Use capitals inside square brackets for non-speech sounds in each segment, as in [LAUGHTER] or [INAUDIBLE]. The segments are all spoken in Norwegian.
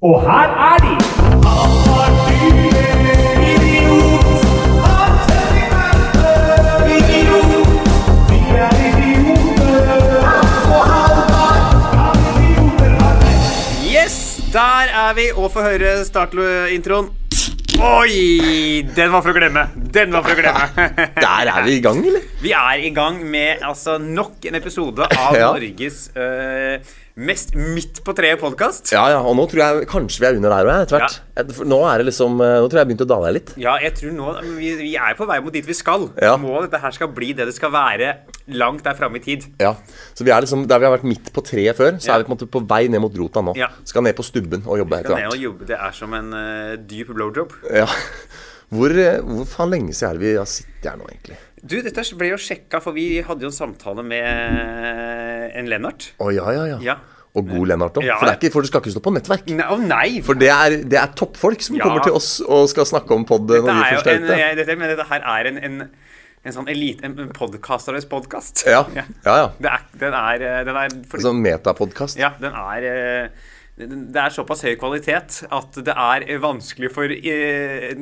Og her er de! Yes, der er vi, og få høre startintroen. Oi! Den var for å glemme. Den var for å glemme. [LAUGHS] Der er vi i gang, eller? Vi er i gang med altså, nok en episode av [LAUGHS] Ja. Norges øh, mest midt på treet-podkast. Ja, ja, og nå tror jeg kanskje vi er under der òg, etter hvert. Ja. Nå er det liksom eh, Nå tror jeg jeg begynte å dale litt. Ja, jeg tror nå vi, vi er på vei mot dit vi skal. Ja. Må dette her skal bli det det skal være langt der framme i tid. Ja, så vi er liksom Der vi har vært midt på treet før, så Ja. er vi på en måte på vei ned mot rota nå. Ja. Skal ned på stubben og jobbe etter Ned og hvert. jobbe, det er som en uh, dyp blowjob. Ja. [LAUGHS] Hvor, eh, hvor faen lenge siden er det vi har sittet her nå, egentlig? Du, dette ble jo sjekka, for vi hadde jo en samtale med en Lennart. Å ja, ja, ja. Ja. Og god Lennart òg. Ja. For, for det skal ikke stå på nettverk. Å nei! For det er, det er toppfolk som Ja. kommer til oss og skal snakke om pod når Dette en, jeg, dette, men dette her er en, en, en sånn elite En, en podcasteres podkast. Ja, ja, ja. Det er, den er, eh, den er for, Sånn metapodkast. Ja, den er eh, Det er såpass høy kvalitet at det er vanskelig for eh,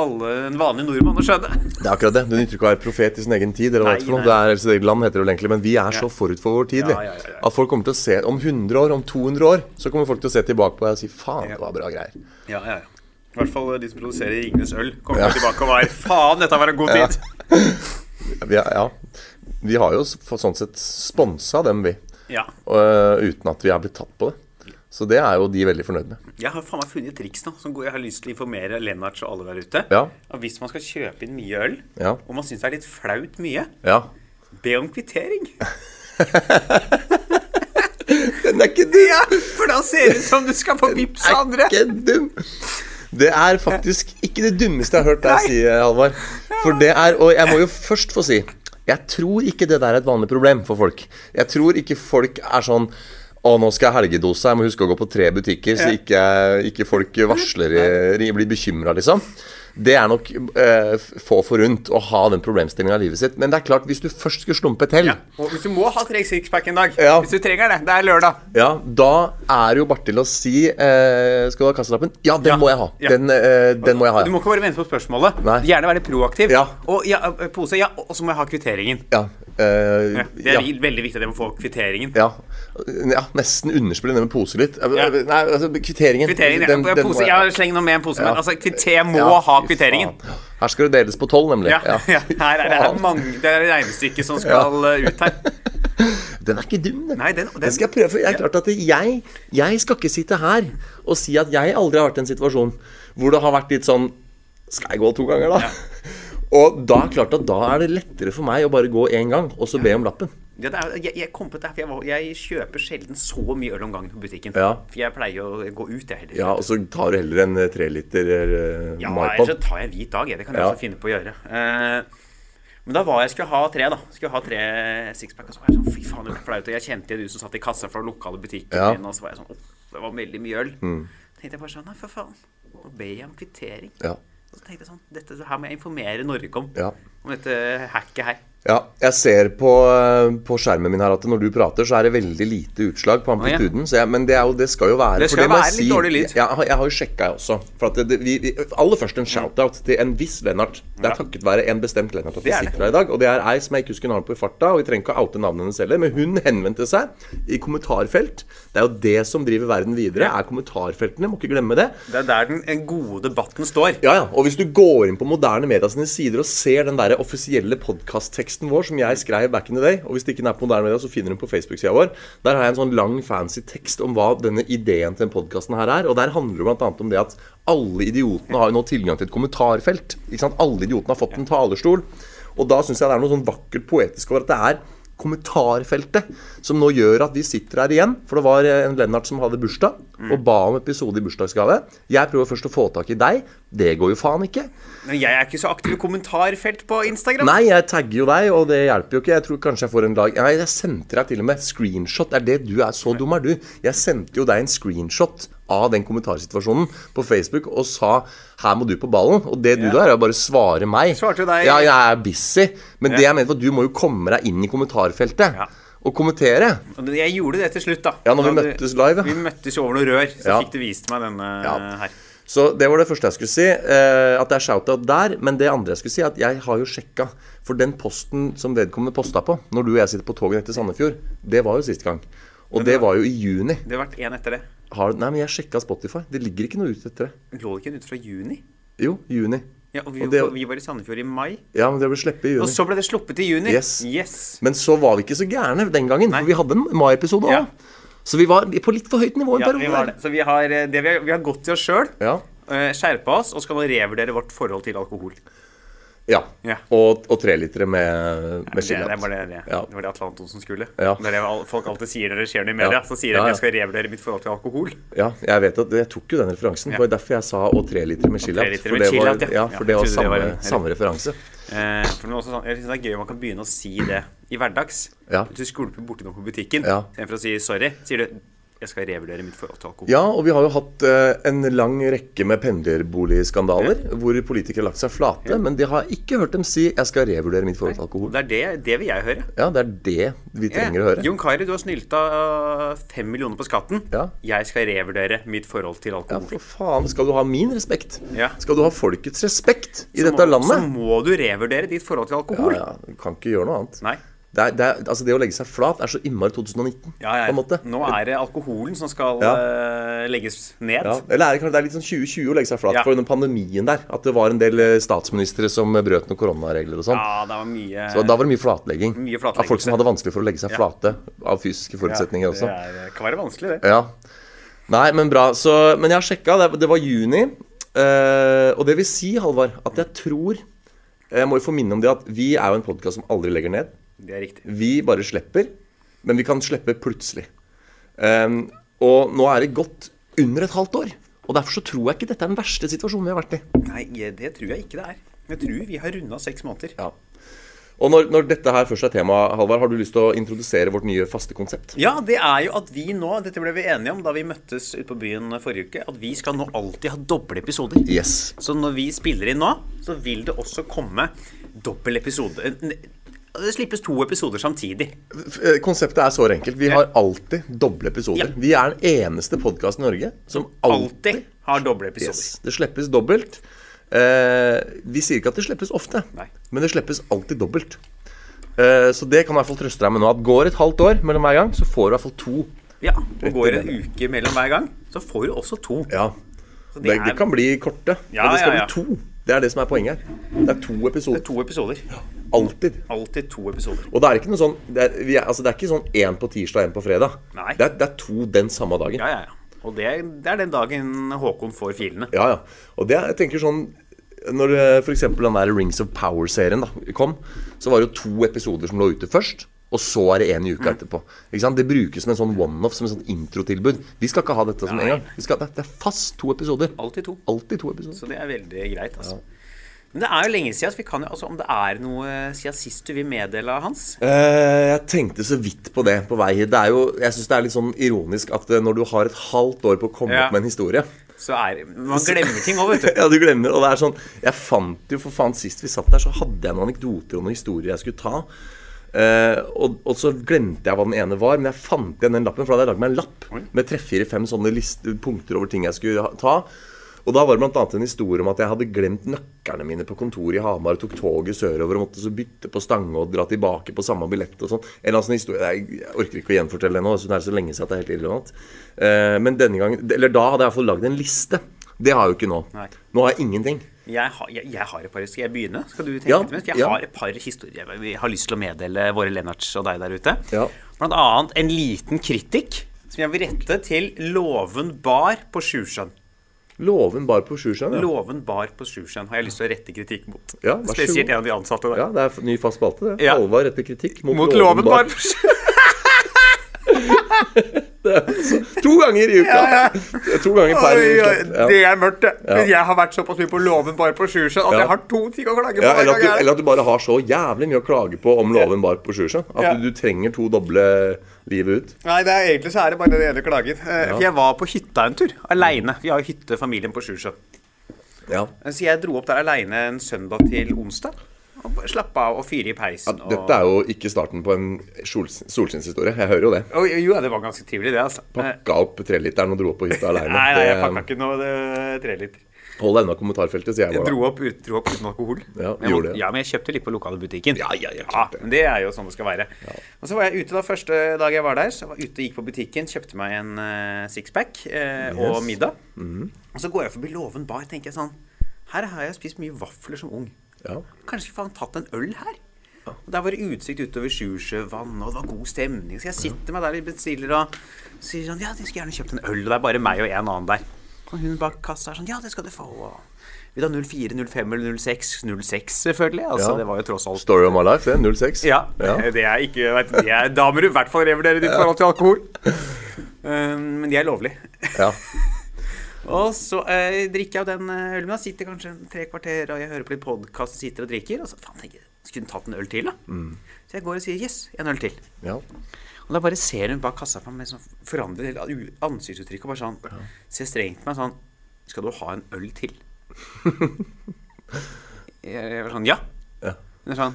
alle en vanlig nordmann å skjønne. [LAUGHS] Det er akkurat det. Det nytter ikke å være profet i sin egen tid. Eller Nei, er noe. nei. Det er sitt eget land, heter det vel egentlig. Men vi er så forut for vår tid. Ja, ja, ja. At folk kommer til å se Om 100 år, om 200 år, så kommer folk til å se tilbake på deg og si faen, det var bra greier. Ja, ja, ja. I hvert fall de som produserer Ringenes øl, kommer tilbake og var Faen, dette var en god Ja. tid! [LAUGHS] Vi, er, ja. vi har jo sånn sett sponsa dem, vi. Ja. Øh, uten at vi har blitt tatt på det. Så det er jo de veldig fornøyd med. Jeg har faen meg funnet triks nå som jeg har lyst til å informere Lennart og alle der ute. Ja. At hvis man skal kjøpe inn mye øl, Ja. og man syns det er litt flaut mye, Ja. be om kvittering. [LAUGHS] Den er ikke dum! Ja, for da ser det ut som du skal få vippse andre. Er ikke dum! Det er faktisk ikke det dummeste jeg har hørt deg si, Halvard. For det er Og jeg må jo først få si Jeg tror ikke det der er et vanlig problem for folk. Jeg tror ikke folk er sånn å, nå skal jeg helgedose. Jeg må huske å gå på tre butikker, så ikke, ikke folk varsler blir bekymra, liksom. Det er nok eh, få forunt å ha den problemstillinga i livet sitt. Men det er klart, hvis du først skulle slumpe til, Ja, og hvis du må ha tre sixpack en dag, Ja. hvis du trenger det, det er lørdag. Ja, da er jo bare til å si eh, Skal du ha kassalappen? Ja, den Ja. må jeg ha. Ja. Den, eh, den må jeg ha. Du må ikke bare vente på spørsmålet. Nei. Gjerne være proaktiv. Ja. Og ja, eh, pose, ja, og så må jeg ha kvitteringen. Ja. Uh, Ja, det er ja. veldig viktig at jeg må få kvitteringen. Ja. ja, nesten underspille det med pose litt. Ja. Nei, altså, kvitteringen. Kvitteringen, ja. den- den jeg- jeg slenger noe med en pose, men altså, kvitter, jeg må Ja, ha kvitteringen. Her skal det deles på tolv, nemlig. Ja, Ja. [LAUGHS] ja. Her er det her mange, det er regnestykket som skal eh, ut her. [LAUGHS] Den er ikke dum, den. Nei, den- den- skal jeg prøve. For jeg er klart at jeg, jeg skal ikke sitte her og si at jeg aldri har vært i en situasjon hvor det har vært litt sånn Skal jeg gå to ganger, da? [LAUGHS] Og da klart at da er det lettere for meg å bare gå én gang, og så be om lappen. Ja, det er, jeg, jeg kom på det, for jeg, var, jeg kjøper sjelden så mye øl om gangen på butikken. Ja. For jeg pleier å gå ut, jeg heller. Ja, og så tar du heller en eh, treliter uh, Ja, eller så tar jeg hvit dag. Det kan jeg Ja. også finne på å gjøre. Uh, men da var jeg skulle ha tre, da. Skulle ha tre sixpack. Og så var jeg sånn Fy faen, det ble flaut. Og jeg kjente du som satt i kassa fra lokale butikken Ja. min, og så var jeg sånn oh, det var veldig mye øl. tenkte jeg bare sånn Nei, for faen. Nå ber jeg om kvittering. Ja. Og så tenkte jeg sånn Dette her må jeg informere Norge om. Ja. Om dette hacket her. Ja, jeg ser på, eh, på skjermen min her at når du prater, så er det veldig lite utslag på amplituden. så jeg, men det, er jo, det skal jo være Det skal jeg være litt dårlig lyd. Jeg, har- jeg har jo sjekka, jeg også. For at det, det, vi, vi, aller først en shout-out til en viss Lennart. Det er takket være en bestemt Lennart at vi Det er det. sitter her i dag. Og det er ei som jeg ikke husker navnet på i farta, og vi trenger ikke å oute navnet hennes heller, men hun henvendte seg i kommentarfelt. Det er jo det som driver verden videre, er kommentarfeltene. Må ikke glemme det. Det er der den gode debatten står. Ja, ja. Og hvis du går inn på moderne media sine sider og ser den der offisielle podkastteksten vår som jeg skrev back in the day, og hvis det ikke er på moderne media, så finner du den på Facebook-sida vår, der har jeg en sånn lang, fancy tekst om hva denne ideen til den podkasten her er. Og der handler det bl.a. om det at alle idiotene har jo nå tilgang til et kommentarfelt. Alle idiotene har fått en talerstol. Og da syns jeg det er noe sånn vakkert poetisk over at det er kommentarfeltet som nå gjør at vi sitter her igjen. For det var eh, en Lennart som hadde bursdag, og ba om episode i bursdagsgave. Jeg prøver først å få tak i deg. Det går jo faen ikke. Men jeg er ikke så aktiv i kommentarfelt på Instagram. Nei, jeg tagger jo deg, og det hjelper jo ikke. Jeg tror kanskje jeg får en dag Nei, jeg sendte deg til og med screenshot. Er det du er? Så dum er du. Jeg sendte jo deg en screenshot av den kommentarsituasjonen på Facebook og sa 'her må du på ballen'. Og det du Ja. da er å bare svare meg. Svarte deg- Ja, jeg er busy. Men det jeg mente var du må jo komme deg inn i kommentarfeltet. Ja. og kommentere. Jeg gjorde det til slutt, da. Ja, når vi møttes live, ja. Vi møttes over noe rør, så Ja. fikk du vist meg denne Ja. her. Så det var det første jeg skulle si. Eh, at det er shout-out der. Men det andre jeg skulle si, er at jeg har jo sjekka. For den posten som vedkommende posta på når du og jeg sitter på toget ned til Sandefjord, det var jo sist gang. Og det var jo i juni. Det har vært én etter det. Har, nei, men jeg sjekka Spotify. Det ligger ikke noe ut etter det. Lå det ikke en ut fra juni? Jo, juni. Ja, og vi, Og det- vi var i Sandefjord i mai. Ja, men det ble sluppet i Og så ble det sluppet i juni. Yes. yes. Men så var vi ikke så gærne den gangen, Nei. for vi hadde en mai-episode òg. Ja. Så vi var på litt for høyt nivå en Ja, vi periode. var det. Så vi har, eh, det vi har, vi har gått til oss sjøl, Ja. skjerpa oss, og skal nå revurdere vårt forhold til alkohol. Ja. Ja. Og, og tre med, med, med Det, det, var det, det. Ja. det var det Atle Antonsen skulle. Ja. Det er folk alltid sier når det skjer noe i media. Ja. Så sier de Ja, at jeg skal revurdere mitt forhold til alkohol. Ja, jeg vet at jeg tok jo den referansen. Det var derfor jeg sa 'og tre liter med tre For, med var- ja. ja, Ja, for det var jeg samme, var samme referanse. Eh, også sånn, jeg synes det er gøy om man kan begynne å si det i hverdags. Ja. Hvis du skulper borti noe på butikken, Ja. istedenfor å si 'sorry', sier du 'jeg skal revurdere mitt forhold til alkohol'. Ja, og vi har jo hatt eh, en lang rekke med pendlerboligskandaler hvor politikere har lagt seg flate, men de har ikke hørt dem si 'jeg skal revurdere mitt forhold til alkohol'. Det er det, det vil jeg høre. Ja, det er det vi trenger å høre. Jon Kari, du har snylta fem millioner på skatten. Ja. Jeg skal revurdere mitt forhold til alkohol. Ja, for faen. Skal du ha min respekt? Ja. Skal du ha folkets respekt i Så dette må, Så må du revurdere ditt forhold til Ja, alkohol. ja. Du kan ikke gjøre noe annet. Nei. Det, er, det, er, altså det å legge seg flat er så innmari 2019, Ja, ja. på en måte. Nå er det alkoholen som skal Ja. uh, legges ned. Ja, eller er det, det er litt sånn 2020 å legge seg flat for under pandemien der. At det var en del eh, statsministre som brøt noen koronaregler og sånn. Ja, det var mye Så da var det mye flatlegging. Mye Av folk som hadde vanskelig for å legge seg flate av fysiske forutsetninger også. Det er, kan være vanskelig, det. Ja. Nei, men bra. Så, men jeg har sjekka. Det, det var juni. Uh, og det vil si, Halvard, at jeg tror Jeg må jo få minne om det at vi er jo en podkast som aldri legger ned. Det er riktig. Vi bare slipper, men vi kan slippe plutselig. Um, og nå er det gått under et halvt år. Og derfor så tror jeg ikke dette er den verste situasjonen vi har vært i. Nei, det tror jeg ikke det er. Jeg tror vi har runda seks måneder. Ja. Og når, når dette her først er tema, Halvard, har du lyst til å introdusere vårt nye faste konsept? Ja, det er jo at vi nå Dette ble vi enige om da vi møttes ute på byen forrige uke. At vi skal nå alltid ha doble episoder. Yes. Så når vi spiller inn nå, så vil det også komme dobbel episode. Det slippes to episoder samtidig. Eh, Konseptet er så enkelt. Vi har alltid doble episoder. Ja. Vi er den eneste podkasten i Norge som alltid har doble episoder. yes. Det slippes dobbelt. Eh, vi sier ikke at det slippes ofte, Nei. men det slippes alltid dobbelt. Eh, så det kan du i hvert fall trøste deg med nå. At går et halvt år mellom hver gang, så får du i hvert fall to. Ja, og går en uke mellom hver gang, så får du også to. Ja. Så Det, det kan bli korte, Ja, men det skal ja, ja. bli to. Det er det som er poenget her. Det er to Det er episoder. to episoder. Alltid. Alltid to episoder. Og det er ikke noe sånn Det er, vi er, altså, det er ikke sånn én på tirsdag og én på fredag. Nei. Det er, det er to den samme dagen. Ja, ja, ja. Og det, det er den dagen Håkon får filene. Ja, ja. Og det, jeg tenker sånn Når f.eks. for eksempel den der Rings of Power-serien da kom, så var det jo to episoder som lå ute først. Og så er det én i uka Mm. etterpå. Det brukes som en sånn one-off, som en sånn introtilbud. Vi skal ikke ha dette som en gang. Vi skal, det, er fast to episoder. Alltid to. Altid to episoder. Så det er veldig greit, altså. Men det er jo lenge siden, så vi kan jo, altså, om det er noe siden sist du vil meddele, Hans? Eh, jeg tenkte så vidt på det på vei hit. Det er jo, jeg syns det er litt sånn ironisk at eh, når du har et halvt år på å komme Ja. opp med en historie Så er Man glemmer ting òg, vet du. [LAUGHS] Ja, du glemmer. Og det er sånn Jeg fant jo for faen Sist vi satt der, så hadde jeg noen anekdoter og noen historier jeg skulle ta. Eh, og, og så glemte jeg hva den ene var, men jeg fant igjen den lappen. For da hadde jeg lagd meg en lapp med tre-fire-fem sånne liste, punkter over ting jeg skulle ha- ta. Og da var det bl.a. en historie om at jeg hadde glemt nøklene mine på kontoret i Hamar og tok toget sørover og måtte så bytte på Stange og dra tilbake på samme billett og sånn. En eller annen sånn historie jeg orker ikke å gjenfortelle det nå, det er så lenge siden at det er helt irrelevant. Uh, men denne gangen Eller da hadde jeg iallfall lagd en liste. Det har jeg jo ikke nå. Nei. Nå har jeg ingenting. Jeg har, jeg, jeg har et par Skal jeg begynne? Skal du tenke Ja, litt? Jeg ja. har et par historier vi har lyst til å meddele våre Lennarts og deg der ute. Ja. Blant annet en liten kritikk som jeg vil rette til Låven bar på Sjusjøen. Låven bar på Sjusjøen, ja. Låven bar på Sjusjøen har jeg lyst til å rette kritikk mot. Ja, Spesielt en av de ansatte der. Ja, det er ny fast spalte, det. Ja. Alvar retter kritikk mot, Mot Låven bar på Sjusjøen. [LAUGHS] [LAUGHS] To ganger i uka! To ganger per oi. Ja. Det er mørkt, det. Ja. Men jeg har vært såpass mye på Låven bar på Sjusjøen at Ja. jeg har to ting å klage på. Ja, eller, at du, er eller at du bare har så jævlig mye å klage på om Låven bar på Sjusjøen. At Ja. du, du trenger to doble livet ut. Nei, det er egentlig så er det bare det ene klagen. Eh, Ja. For jeg var på hytta en tur, aleine. Vi har jo hytte, på Sjusjøen. Ja. Så jeg dro opp der aleine en søndag til onsdag. Og og slappe av og fyre i peisen. Ja, Dette er jo ikke starten på en sol, solskinnshistorie. Jeg hører jo det. Og, jo, det var ganske trivelig, det, altså. Pakka opp treliteren og dro opp på hytta aleine. Nei, nei, jeg pakka ikke noe treliter. tre liter. Hold deg unna kommentarfeltet, sier jeg Jeg bare. dro opp, ut, dro opp uten alkohol. Ja, Men jeg gjorde det. Ja, men jeg kjøpte litt på lokalbutikken. Ja, ja, ja, Ja, men det er jo sånn det skal være. Og så var jeg ute da første dag jeg var der. Så jeg var ute og gikk på butikken, kjøpte meg en uh, sixpack eh, og Yes. Mhm. middag. Og så går jeg forbi Låven bar, tenker jeg sånn Her har jeg spist mye vafler som ung. Ja. Kanskje faen tatt en øl her? Og Der var det utsikt utover Sjursjøvann, og det var god stemning. Så jeg sitter meg der i bestiller og sier sånn Ja, de skulle gjerne kjøpt en øl. Og det er bare meg og en annen der. Og hun bak kassa er sånn Ja, det skal du få. Vil du ha 04, 05 eller 06? 06, selvfølgelig. Altså, Ja. det var jo tross alt Story of my life, det. 06. ja, Ja. det er ikke vet, det er, Da må du i hvert fall revurdere ditt forhold til alkohol. Um, [LAUGHS] men de er lovlig. Ja. [LAUGHS] Og så eh, drikker jeg av den eh, ølen min. Sitter kanskje tre kvarter og jeg hører på litt podkast og sitter og drikker. Og så faen, tenker jeg, skulle hun tatt en øl til, da? Så jeg går og sier yes, en øl til. ja. Og da bare ser hun bak kassa på meg sånn, forandrer hele ansiktsuttrykket og bare sånn Ser strengt på meg sånn Skal du ha en øl til? [LAUGHS] jeg, jeg var sånn Ja. Ja. Hun er sånn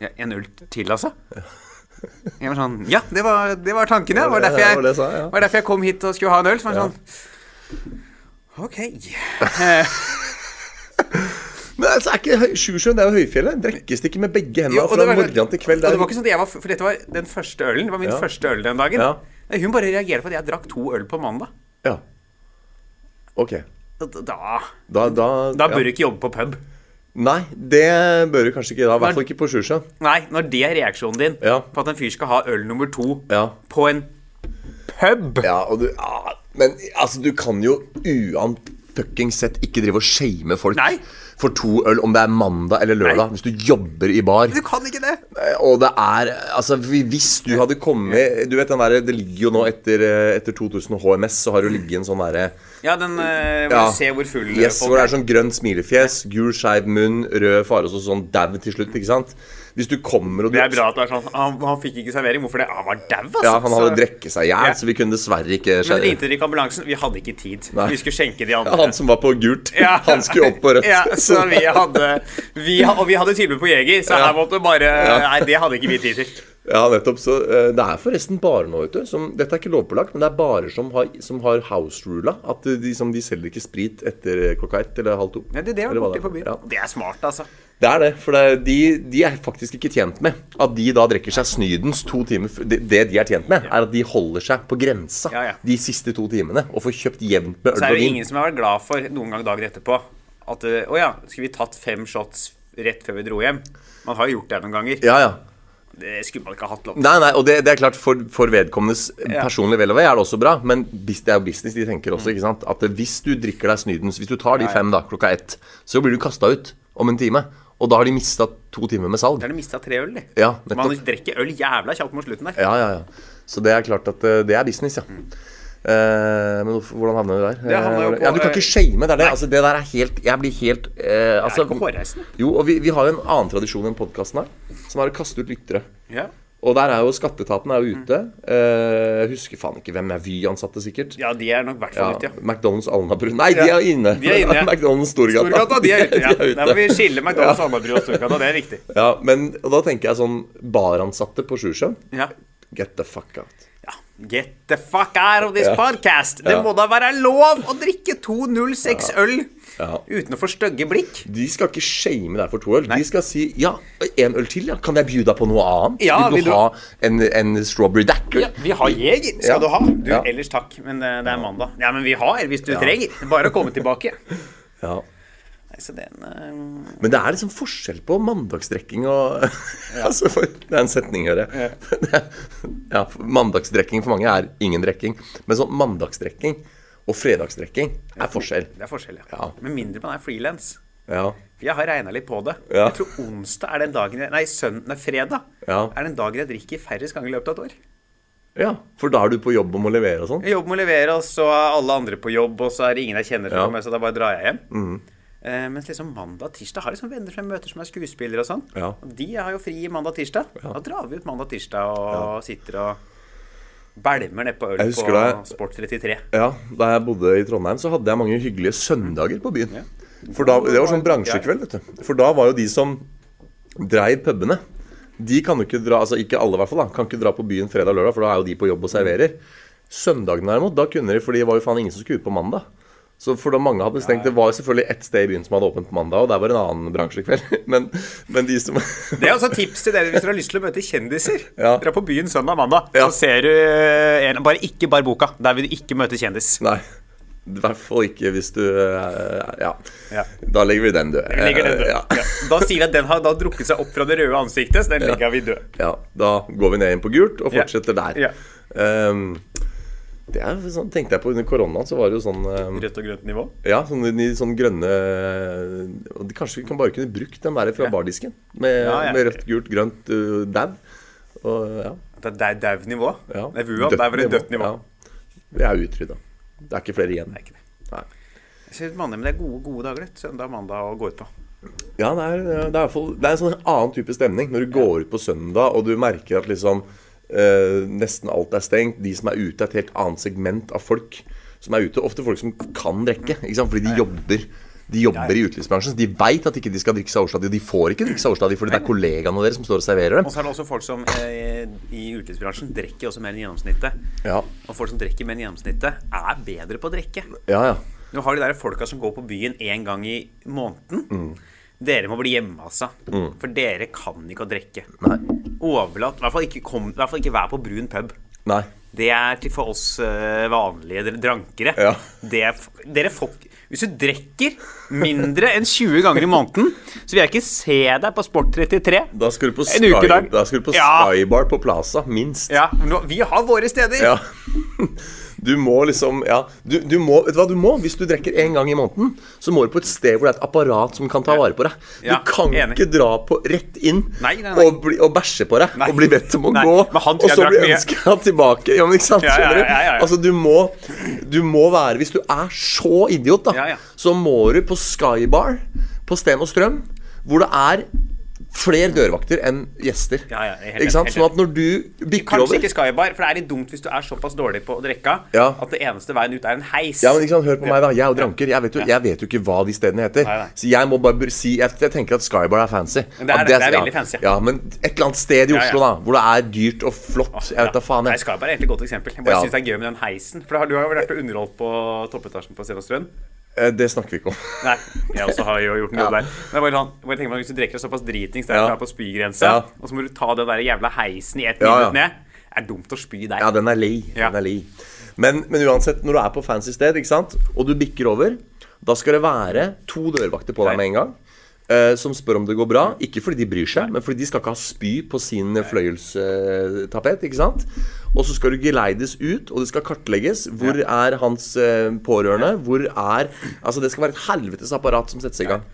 ja, En øl til, altså? [LAUGHS] Jeg var sånn Ja, det var, det var tanken, ja. Det var derfor jeg, var ja. derfor kom hit og skulle ha en øl. Så var Ja. sånn OK. [LAUGHS] Men altså, er ikke Sjusjøen det er jo høyfjellet? Drikkes det ikke med begge hendene fra morgen til kveld? Og det var ikke sånn at jeg var For dette var den første ølen. Det var min Ja. første øl den dagen. Ja. Nei, Hun bare reagerer på at jeg drakk to øl på mandag. Ja. Ok. Og Da, Da, da, da bør du ikke jobbe på pub. Nei, det bør du kanskje ikke da. I hvert fall ikke på Sjusjøen. Nei, når det er reaksjonen din Ja. på at en fyr skal ha øl nummer to Ja. på en pub Ja, og du ja, Men altså, du kan jo uanfuckings sett ikke drive og shame folk Nei. for to øl, om det er mandag eller lørdag, Nei. hvis du jobber i bar. Du kan ikke det! Og det er Altså, hvis du hadde kommet Du vet den derre Det ligger jo nå etter, eh, etter 2000 HMS, så har det ligget en sånn derre Ja, den hvor Ja. Se hvor full Yes, folk hvor det er sånn grønt smilefjes, gul skeiv munn, rød fare og sånn dau til slutt, ikke sant? Hvis du kommer og du Det er bra at det er sånn Han, han fikk ikke servering. Hvorfor det? Han var dau, altså. Ja, han hadde Så- drukket seg i hjel, Ja. så vi kunne dessverre ikke Men ringte dere ikke ambulansen? Vi hadde ikke tid. Nei. Vi skulle skjenke de andre. Ja, han som var på gult. Han skulle opp på rødt. Ja, så [LAUGHS] vi hadde vi, Og vi hadde tilbud på Jeger, så her måtte bare. Nei, det hadde ikke vi tid til. Ja, nettopp. Så eh, Det er forresten barer nå, vet du. Som, dette er ikke lovpålagt, men det er barer som har, som har house-rula. At de, som, de selger ikke sprit etter klokka ett eller halv to. Ja, det, det Eller det er. Ja. Det er smart, altså. Det er det. For det, er- de, de er faktisk ikke tjent med at de da drikker seg snydens to timer Det, det de er tjent med, er at de holder seg på grensa Ja, ja. de siste to timene og får kjøpt jevnt med Så øl er og det ingen som har vært glad for noen gang dagen etterpå at eh, Å ja, skulle vi tatt fem shots rett før vi dro hjem? Man har jo gjort det noen ganger. Ja, ja. Det skulle man ikke ha hatt lov til. Nei, nei, og det, det er klart For, for vedkommendes Ja. personlige vel og ve er det også bra. Men det er jo business de tenker også. ikke sant? At hvis du drikker deg snydens Hvis du tar de fem da, klokka ett, så blir du kasta ut om en time. Og da har de mista to timer med salg. Da har de mista tre øl, de. Ja, Man nettopp. drikker øl jævla kjapt mot slutten der. Ja, ja, ja. Så det er klart at eh, det er business, ja. Eh, men hvordan havner du der? Det havner jo Eh, på, ja, Du kan ikke shame. Det er det. Altså, det der er helt Jeg blir helt eh, Det altså, er ikke hårreisende. Jo, og vi, vi har jo en annen tradisjon enn podkasten her, som er å kaste ut lyttere. Ja. Og der er jo Skatteetaten er jo ute. Eh, jeg husker faen ikke hvem er Vy-ansatte, sikkert. ja, de er nok hvert Ja, fall ute, ja. McDonald's Alnabru Nei, de er inne. de er inne, ja. [LAUGHS] McDonald's Storgata. Storgata, de er ute. [LAUGHS] Ja. De er Der må vi skille [LAUGHS] McDonald's, Alnabru og Storgata. Det er viktig. Ja, men og da tenker jeg sånn baransatte på Sjusjøen. Ja. Get the fuck out. ja. Get the fuck out of this Ja. podcast! Det Ja. må da være lov å drikke 206 øl Ja. uten å få stygge blikk. De skal ikke shame deg for to øl. De skal si ja, en øl til, ja. Kan jeg by deg på noe annet? Ja, vil vil du du- ha en, en strawberry dacker? Ja, vi har Jeger, skal Ja. du ha. Du, Ja. ellers takk, men det, det er mandag. Ja, men vi har, hvis du Ja. trenger. Bare å komme tilbake. [LAUGHS] Ja. Så den uh... Men det er liksom forskjell på mandagsdrekking og [LAUGHS] altså for, Det er en setning, hører jeg. Ja, [LAUGHS] ja mandagsdrekking for mange er ingen drikking. Men sånn mandagsdrekking og fredagsdrekking er forskjell. Det er forskjell, ja. Ja. Med mindre man er frilans. Ja. For jeg har regna litt på det. Ja. Jeg tror onsdag er den dagen jeg, Nei, søndag, fredag Ja. er den dagen jeg drikker færrest ganger i løpet av et år. ja. For da er du på jobb om å levere og sånn? Jobb om å levere, og så er alle andre på jobb, og så er det ingen jeg kjenner fra Ja. så da bare drar jeg hjem. Eh, mens liksom mandag og tirsdag har jeg liksom venner som jeg møter som er skuespillere og sånn. Ja. Og de har jo fri mandag og tirsdag. Ja. Da drar vi ut mandag og tirsdag og sitter og bælmer nedpå øl på det. Sport 33. Ja, Da jeg bodde i Trondheim, så hadde jeg mange hyggelige søndager på byen. For da, Det var sånn bransjekveld, vet du. For da var jo de som dreiv pubene. De kan jo ikke dra, altså ikke alle i hvert fall, da, kan ikke dra på byen fredag og lørdag, for da er jo de på jobb og serverer. Søndagen derimot, da kunne de, for det var jo faen ingen som skulle ut på mandag. Så for da mange hadde stengt, Det var selvfølgelig ett sted i byen som hadde åpent på mandag, og der var en annen bransje kveld. [LAUGHS] Men, men de som [LAUGHS] Det er også tips til dere hvis dere har lyst til å møte kjendiser. Ja. Dra på byen søndag og mandag, Ja. så ser du eh, en, Bare ikke Barboka. Der vil du ikke møte kjendis. Nei. I hvert fall ikke hvis du eh, Ja. Ja. Da legger vi den død. Legger den død. Ja. Ja. Da sier vi at den har da drukket seg opp fra det røde ansiktet, så den legger vi død. ja. Da går vi ned inn på gult og fortsetter der. Ja. Det er, sånn, tenkte jeg på under koronaen, så var det jo sånn um, Rødt og grønt nivå. Ja, sånn, sånn grønne og de, Kanskje vi kan bare kunne brukt den der fra bardisken. Med, Ja, ja. med rødt, gult, grønt, uh, dau. Ja. Det er dau- dau-nivå. ja. Det er VUA, der var det dødt nivå. Ja. Vi er utrydda. Det er ikke flere igjen. Det er ikke det. Nei. Jeg synes mandag, men det er gode, gode dager, Litt. Søndag, mandag å gå ut på. Ja, det er, det er, det er en sånn annen type stemning når du går ut på søndag og du merker at liksom eh, nesten alt er stengt. De som er ute, er et helt annet segment av folk som er ute. Ofte folk som kan drikke, ikke sant? fordi de jobber. De jobber i utelivsbransjen, så de veit at ikke de skal drikke seg overstadig. Og de får ikke drikke seg overstadig fordi det er kollegaene deres som står og serverer dem. Og så er det også folk som eh, i utelivsbransjen drikker også mer enn gjennomsnittet. Ja, Og folk som drikker mer enn gjennomsnittet, er bedre på å drikke. ja. ja. Du har de der folka som går på byen én gang i måneden. Dere må bli hjemme, altså. For dere kan ikke å drikke. Nei. Overlatt I hvert fall ikke, kom, i hvert fall ikke vær på brun pub. Nei. Det er til for oss eh, vanlige dr- drankere. Ja. Det er, dere folk Hvis du drikker mindre enn 20 ganger i måneden, så vil jeg ikke se deg på Sport 33. Da skal du på, En Sky, ukedag. da skal du på Ja. Skybar på Plaza, minst. Ja, Vi har våre steder. Ja. [LAUGHS] [LAUGHS] Du må liksom Ja. Du, du må, vet du hva du må? Hvis du drikker én gang i måneden, så må du på et sted hvor det er et apparat som kan ta vare på deg. Du Ja, kan enig. ikke dra på rett inn Nei, nei, nei. Og, bli, og bæsje på deg og bli bedt om å gå, og så bli ønska tilbake. Ja, men ikke sant? Skjønner du? ja, ja, ja. Altså, du må, du må være Hvis du er så idiot, da, så må du på Skybar på Sten og Strøm, hvor det er flere dørvakter enn gjester. Ja, ja, helt ikke sant? enig, Sånn at når du bikker Kanskje ikke Skybar, for det er litt dumt hvis du er såpass dårlig på å drikke Ja. at det eneste veien ut er en heis. Ja, men ikke sant, Hør på meg, da. Jeg er jo dranker. Jeg vet jo, jeg vet jo ikke hva de stedene heter. Nei, nei. Så jeg må bare si Jeg, jeg tenker at Skybar er fancy. Det er det, det er veldig fancy. Ja, Men et eller annet sted i. Oslo, da, hvor det er dyrt og flott. Jeg vet da faen. Nei, Skybar er et godt eksempel. Jeg bare Ja. syns det er gøy med den heisen. For du har jo vært og underholdt på toppetasjen på Sten og Strøm. Eh, Det snakker vi ikke om. Nei, jeg også har jo gjort jobb Ja. der. Men jeg bare, bare tenker meg, Hvis du drikker såpass dritings der Ja. du er på spygrensa, Ja. og så må du ta den der jævla heisen i ett Ja, minutt ned Det er dumt å spy der. Ja, den er lei. Den er lei. Men, men uansett, når du er på fancy sted, ikke sant, og du bikker over, da skal det være to dørvakter på deg med en gang. Uh, som spør om det går bra. Ikke fordi de bryr seg, men fordi de skal ikke ha spy på sin fløyelstapet. ikke sant? Og så skal du geleides ut, og det skal kartlegges. Hvor er hans eh, pårørende? Hvor er Altså, det skal være et helvetes apparat som settes i gang.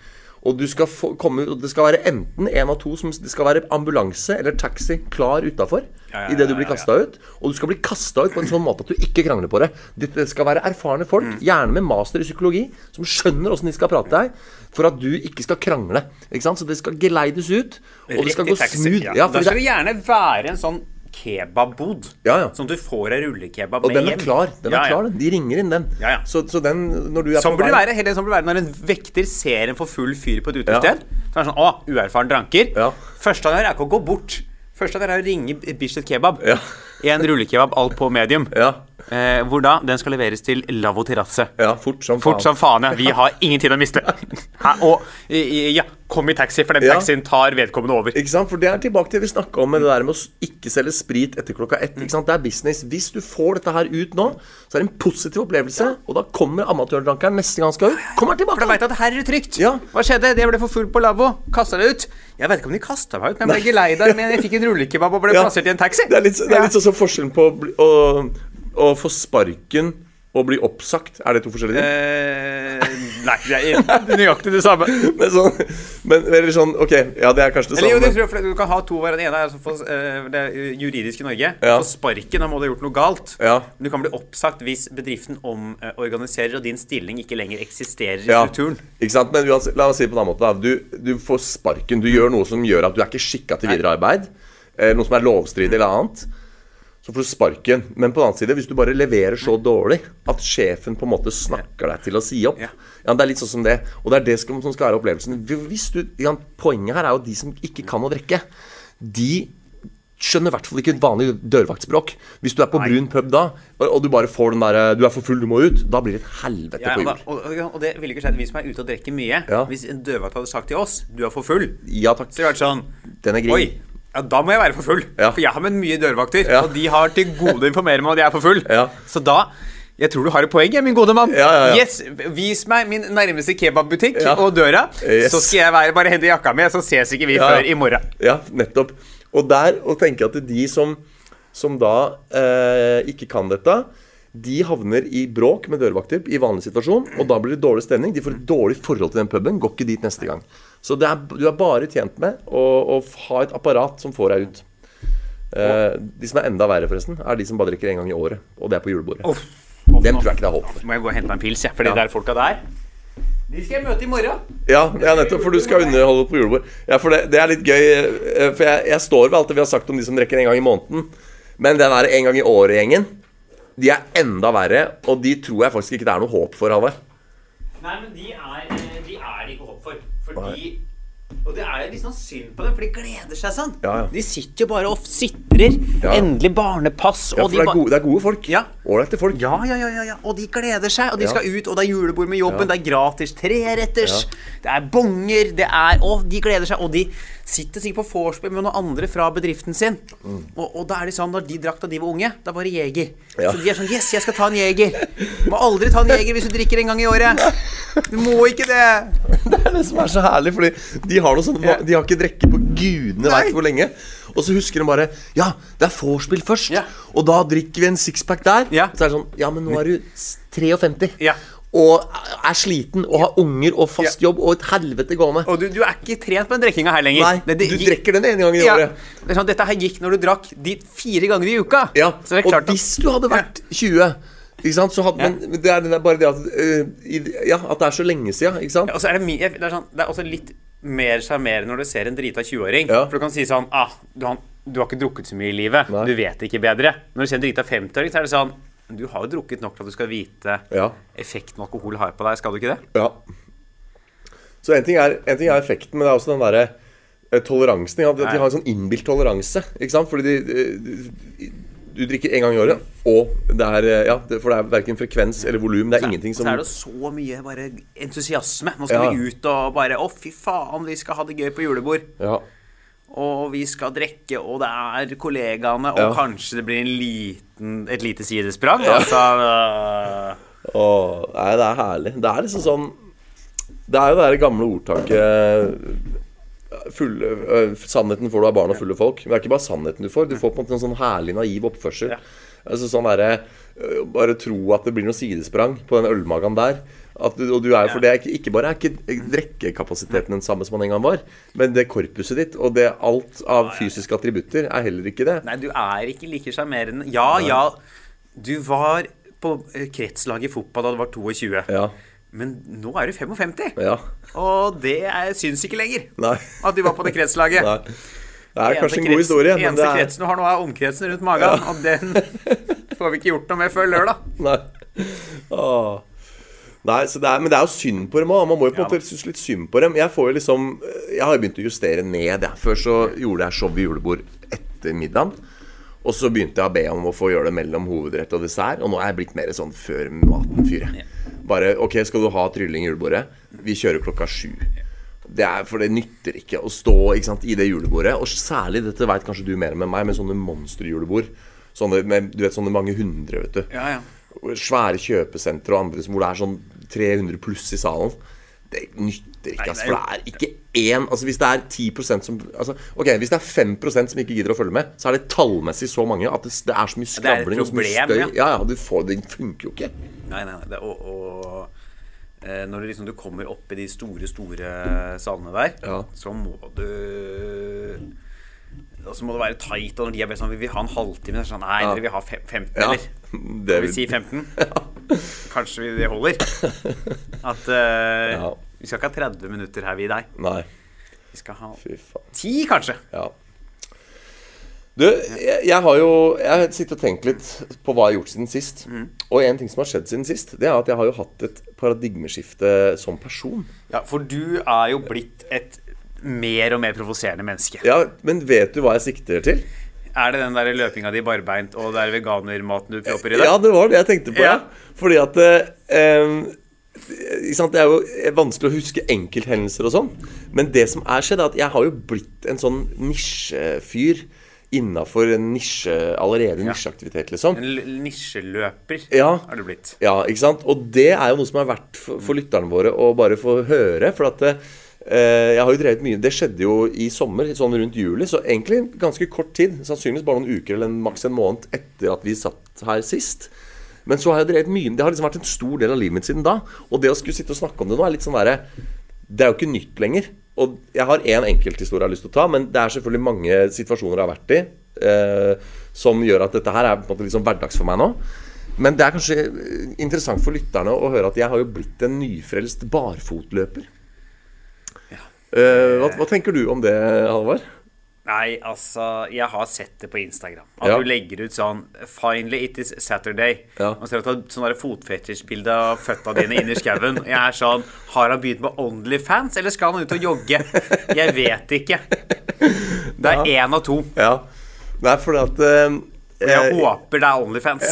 Og du skal få, komme ut, og det skal være enten en av to som Det skal være ambulanse eller taxi klar utafor Ja, ja, idet du ja, blir ja, ja. kasta ut. Og du skal bli kasta ut på en sånn måte at du ikke krangler på det. Det skal være erfarne folk, Mm. gjerne med master i psykologi, som skjønner åssen de skal prate deg, for at du ikke skal krangle. Ikke sant? Så det skal geleides ut, og det skal gå smooth. Ja. Ja, da skal det gjerne være en sånn kebabbod. Ja, ja. Sånn at du får ei rullekebab og den er hjem. klar. Den er klar. De ringer inn den. Ja, ja. Så, så den, når du er Sånn på vei være, sånn burde det være når en vekter ser en for full fyr på et utested. Så er det sånn Å, uerfaren dranker. Ja. Første han gjør, er ikke å gå bort. Første han gjør, er å ringe Bislett Kebab. Ja. En rullekebab, alt på medium. Ja. Eh, hvor da? Den skal leveres til Lavvo terrasse. ja, fort som Fort som faen, ja. Vi har ingen tid å miste. [LAUGHS] Hæ? Og ja, kom i taxi, for den Ja. taxien tar vedkommende over. Ikke sant? For det er tilbake til det vi snakka om med det der med å ikke selge sprit etter klokka ett. Ikke sant? Det er business. Hvis du får dette her ut nå, så er det en positiv opplevelse. Og da kommer amatørdrankeren neste gang han skal ut. Kommer tilbake. For da veit at her er det trygt. Ja. Hva skjedde? Det ble for full på lavvo. Kasta det ut. Jeg vet ikke om de kasta meg ut, men jeg ble ikke lei der. Men jeg fikk en [LAUGHS] rullekebab og ble Ja. plassert i en taxi. Det er litt, det er litt sånn som forskjellen på å, å, få sparken og bli oppsagt. Er det to forskjellige ting? Eh, nei, [LAUGHS] det er nøyaktig det samme. [LAUGHS] Men sånn, men, eller sånn Ok, ja, det er kanskje det Eller jo, samme. det jeg, Du kan ha to hver. Den ene er for, eh, det er juridisk i Norge. Ja. Få sparken, da må du ha gjort noe galt. Ja. Men du kan bli oppsagt hvis bedriften omorganiserer og din stilling ikke lenger eksisterer i Ja, strukturen. ikke sant? Men la oss si det på en annen måte. Du, du får sparken. Du gjør noe som gjør at du er ikke skikka til videre arbeid. Eh, noe som er lovstridig eller annet. Så får du sparken. Men på den annen side, hvis du bare leverer så dårlig at sjefen på en måte snakker deg til å si opp Ja. Ja, Det er litt sånn som det. Og det er det som skal være opplevelsen. Hvis du, ja, poenget her er jo de som ikke kan å drikke, de skjønner i hvert fall ikke et vanlig dørvaktspråk. Hvis du er på brun pub da, og du bare får den derre Du er for full, du må ut. Da blir det et helvete Ja, på og, jul. og, og, det ville ikke skjedd vi som er ute og drikker mye. Ja. Hvis en dørvakt hadde sagt til oss 'du er for full', Ja takk. så hadde det vært sånn Den er grei. Oi, ja, da må jeg være for full. Ja. For jeg har med mye dørvakter, Ja. og de har til gode å informere meg om at jeg er for full. Ja. Så da Jeg tror du har et poeng, min gode mann. Ja, ja, ja. Yes, Vis meg min nærmeste kebabbutikk og døra, Yes. så skal jeg være Bare hente jakka mi, så ses ikke vi før i morgen. Ja, nettopp. Og der å tenke at de som, som da eh, ikke kan dette, de havner i bråk med dørvakter i vanlig situasjon, og da blir det dårlig stemning. De får et dårlig forhold til den puben, går ikke dit neste gang. Så det er, du er bare tjent med å, å ha et apparat som får deg ut. Eh, de som er enda verre, forresten, er de som bare drikker én gang i året, og det er på julebordet. Uff. Dem tror jeg ikke det er håp for. Må jeg gå og hente meg en pils, jeg, for de Ja. der folka der De skal jeg møte i morgen. Ja, ja, nettopp, for du skal underholde på julebord. Ja, for det, det er litt gøy, eh, for jeg, jeg står ved alt det vi har sagt om de som drikker en gang i måneden. Men den der en gang i året-gjengen, de er enda verre, og de tror jeg faktisk ikke det er noe håp for, Halvard. Nei, men de er, eh, de er det ikke håp for. Fordi Og det er litt sånn synd på dem, for de gleder seg sånn. Ja, ja. De sitter jo bare og sitrer. Ja. Endelig barnepass. Ja, for de det er, gode, det er gode folk. Ja. Ålreite folk. Ja, ja, ja, ja, ja. Og de gleder seg, og de skal ut, og det er julebord med jobben, det er gratis treretters, det er bonger, det er Og de gleder seg, og de sitter sikkert på vorspiel med noen andre fra bedriften sin. Og, og da er de sånn, når de drakk da de var unge, da var det jeger. Så de er sånn Yes, jeg skal ta en jeger. Må aldri ta en jeger hvis du drikker en gang i året. [LAUGHS] Du må ikke det. [LAUGHS] Det er det som er så herlig, fordi de har sånn De har ikke drikke på gudene veit hvor lenge. Og så husker de bare Ja, det er vorspiel først. Ja. Og da drikker vi en sixpack der. Ja. Så er det sånn Ja, men nå er du 53. Ja. Og er sliten og har unger og fast jobb og et helvete gående. Og du, du er ikke trent på den drikkinga her lenger. Nei, du gikk- drikker den ene gangen i året. Det sånn, Dette her gikk når du drakk de fire ganger i uka. Ja, og hvis du hadde vært 20 ikke sant, så hadde, Ja. Men det er, det er bare det at i- Ja, at det er så lenge siden, ikke sant? Ja, Og så er det, mye, det, er sånn, det er også litt mer sjarmerende når du ser en drita 20-åring. Ja. For du kan si sånn ah, du, har, du har ikke drukket så mye i livet. Nei. Du vet ikke bedre. Når du ser en drita 50-åring, så er det sånn Du har jo drukket nok til at du skal vite Ja. effekten alkohol har på deg. Skal du ikke det? Ja. Så en ting, er, en ting er effekten, men det er også den derre eh, toleransen. At de har en sånn innbilt toleranse. Ikke sant? Fordi de, de, du drikker én gang i året, og det er eh, Ja, for det er verken frekvens eller volum. Det er ingenting som Så er det så mye bare entusiasme. Nå skal Ja. vi ut og bare Å, fy faen, vi skal ha det gøy på julebord. Ja. Og vi skal drikke, og det er kollegaene, og kanskje det blir en liten, et lite sidesprang. Altså øh, Åh, nei, det er herlig. Det er liksom sånn Det er jo det der gamle ordtaket fulle, øh, Sannheten får du av barn og fulle folk. Men det er ikke bare sannheten du får. Du får på en måte en sånn herlig naiv oppførsel. Ja. Altså sånn der, øh, Bare tro at det blir noe sidesprang på den ølmagen der. At du, og du er, for det er ikke, ikke bare er ikke drikkekapasiteten den samme som den en gang var, men det korpuset ditt og det alt av fysiske attributter er heller ikke det. Nei, du er ikke like sjarmerende. Ja, ja, du var på eh, kretslaget i fotball da du var 22. Ja. Men nå er du 55. Ja. Og det er, syns ikke lenger Nei. at du var på det kretslaget. [LAUGHS] Nei. Det er kanskje en god historie, Den Eneste er kretsen du har nå, er omkretsen rundt magen. Og den [LAUGHS] får vi ikke gjort noe med før lørdag. Nei. Åh. Nei, så det er, Men det er jo synd på dem òg. Man må jo på en Ja. måte synes litt synd på dem. Jeg får jo liksom Jeg har jo begynt å justere ned. Jeg. Før så gjorde jeg show i julebord etter middagen. Og så begynte jeg å be om å få gjøre det mellom hovedrett og dessert. Og nå er jeg blitt mer sånn før maten-fyret. Bare OK, skal du ha trylling i julebordet? Vi kjører klokka sju. Det er, for det nytter ikke å stå ikke sant, i det julebordet. Og særlig, dette veit kanskje du mer med meg, med sånne monsterjulebord. Sånne med du vet, sånne mange hundre, vet du Ja, ja. svære kjøpesentre og andre som- hvor det er sånn 300 pluss i salen. Det nytter ikke, altså, for det er ikke én altså Hvis det er 10% som altså, Ok, hvis det er 5% som ikke gidder å følge med, så er det tallmessig så mange at det, det er så mye skravling og så mye støy. ja. Ja, du får, Det funker jo ikke. Nei, nei, nei. Det, og og eh, når du liksom du kommer opp i de store, store salene der, Ja. så må du og så må det være tight, og når de er sånn Vi vil ha en halvtime. Så sånn, Nei, Ja. dere vil ha fem, 15, Ja, eller? det Skal vi vil- si 15? [LAUGHS] Kanskje vi- det holder? [LAUGHS] At uh, Ja. Vi skal ikke ha 30 minutter her, vi deg. Nei, Vi skal ha. 10, kanskje. Ja. Du, jeg, jeg har jo Jeg har sittet og tenkt litt på hva jeg har gjort siden sist. Mm. Og en ting som har skjedd siden sist, det er at jeg har jo hatt et paradigmeskifte som person. Ja, for du er jo blitt et mer og mer provoserende menneske. Ja, Men vet du hva jeg sikter til? Er det den der løpinga di barbeint og det er veganermaten du propper i deg? Ja, det var det jeg tenkte på. Ja. Fordi at eh? Det er jo vanskelig å huske enkelthendelser og sånn. Men det som er skjedd, er at jeg har jo blitt en sånn nisjefyr innafor en nisje allerede nisjeaktivitet, liksom. En nisjeløper Ja. har du blitt. Ja, ikke sant? Og det er jo noe som er verdt for, for lytterne våre å bare få høre. For at eh, jeg har jo drevet mye Det skjedde jo i sommer, sånn rundt juli. Så egentlig ganske kort tid. Sannsynligvis bare noen uker eller en, maks en måned etter at vi satt her sist. Men så har jeg drevet mye Det har liksom vært en stor del av livet mitt siden da. Og det å skulle sitte og snakke om det nå er litt sånn derre Det er jo ikke nytt lenger. Og jeg har én enkelthistorie jeg har lyst til å ta, men det er selvfølgelig mange situasjoner jeg har vært i eh, som gjør at dette her er på en måte liksom hverdags for meg nå. Men det er kanskje eh, interessant for lytterne å høre at jeg har jo blitt en nyfrelst barfotløper. Eh, hva, hva tenker du om det, Halvard? Nei, altså, jeg har sett det på Instagram. At Ja. du legger ut sånn 'Finally it is Saturday'. Ja. Og du tatt sånn fotfetisjbilde av føtta dine inni skauen. Jeg er sånn Har han begynt med Onlyfans, eller skal han ut og jogge? Jeg vet ikke. Det er én av to. Ja. Nei, fordi at eh, Jeg eh, håper det er Onlyfans.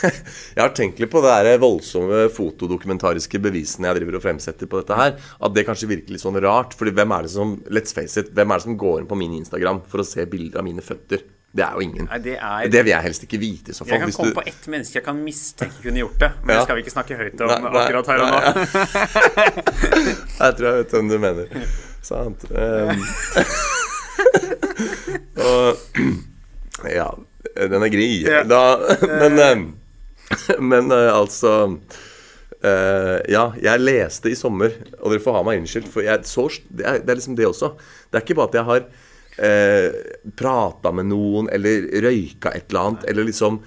[LAUGHS] Jeg har tenkt litt på det der voldsomme fotodokumentariske bevisene jeg driver og fremsetter på dette her. At det kanskje virker litt sånn rart. Fordi hvem er det som let's face it, hvem er det som går inn på min Instagram for å se bilder av mine føtter? Det er jo ingen. Nei, det er Det vil jeg helst ikke vite i så fall. Jeg kan komme du- på ett menneske jeg kan mistenke kunne gjort det. Men Ja. det skal vi ikke snakke høyt om Nei, nei, akkurat her og nå. [LAUGHS] Jeg tror jeg vet hvem du mener. Sant. Um, [LAUGHS] og [CLEARS THROAT] Ja, den er gri. Ja. [LAUGHS] Da, men um, [LAUGHS] Men uh, altså uh, Ja, jeg leste i sommer, og dere får ha meg unnskyldt, for jeg så det er, det er liksom det også. Det er ikke bare at jeg har uh, prata med noen eller røyka et eller annet, eller liksom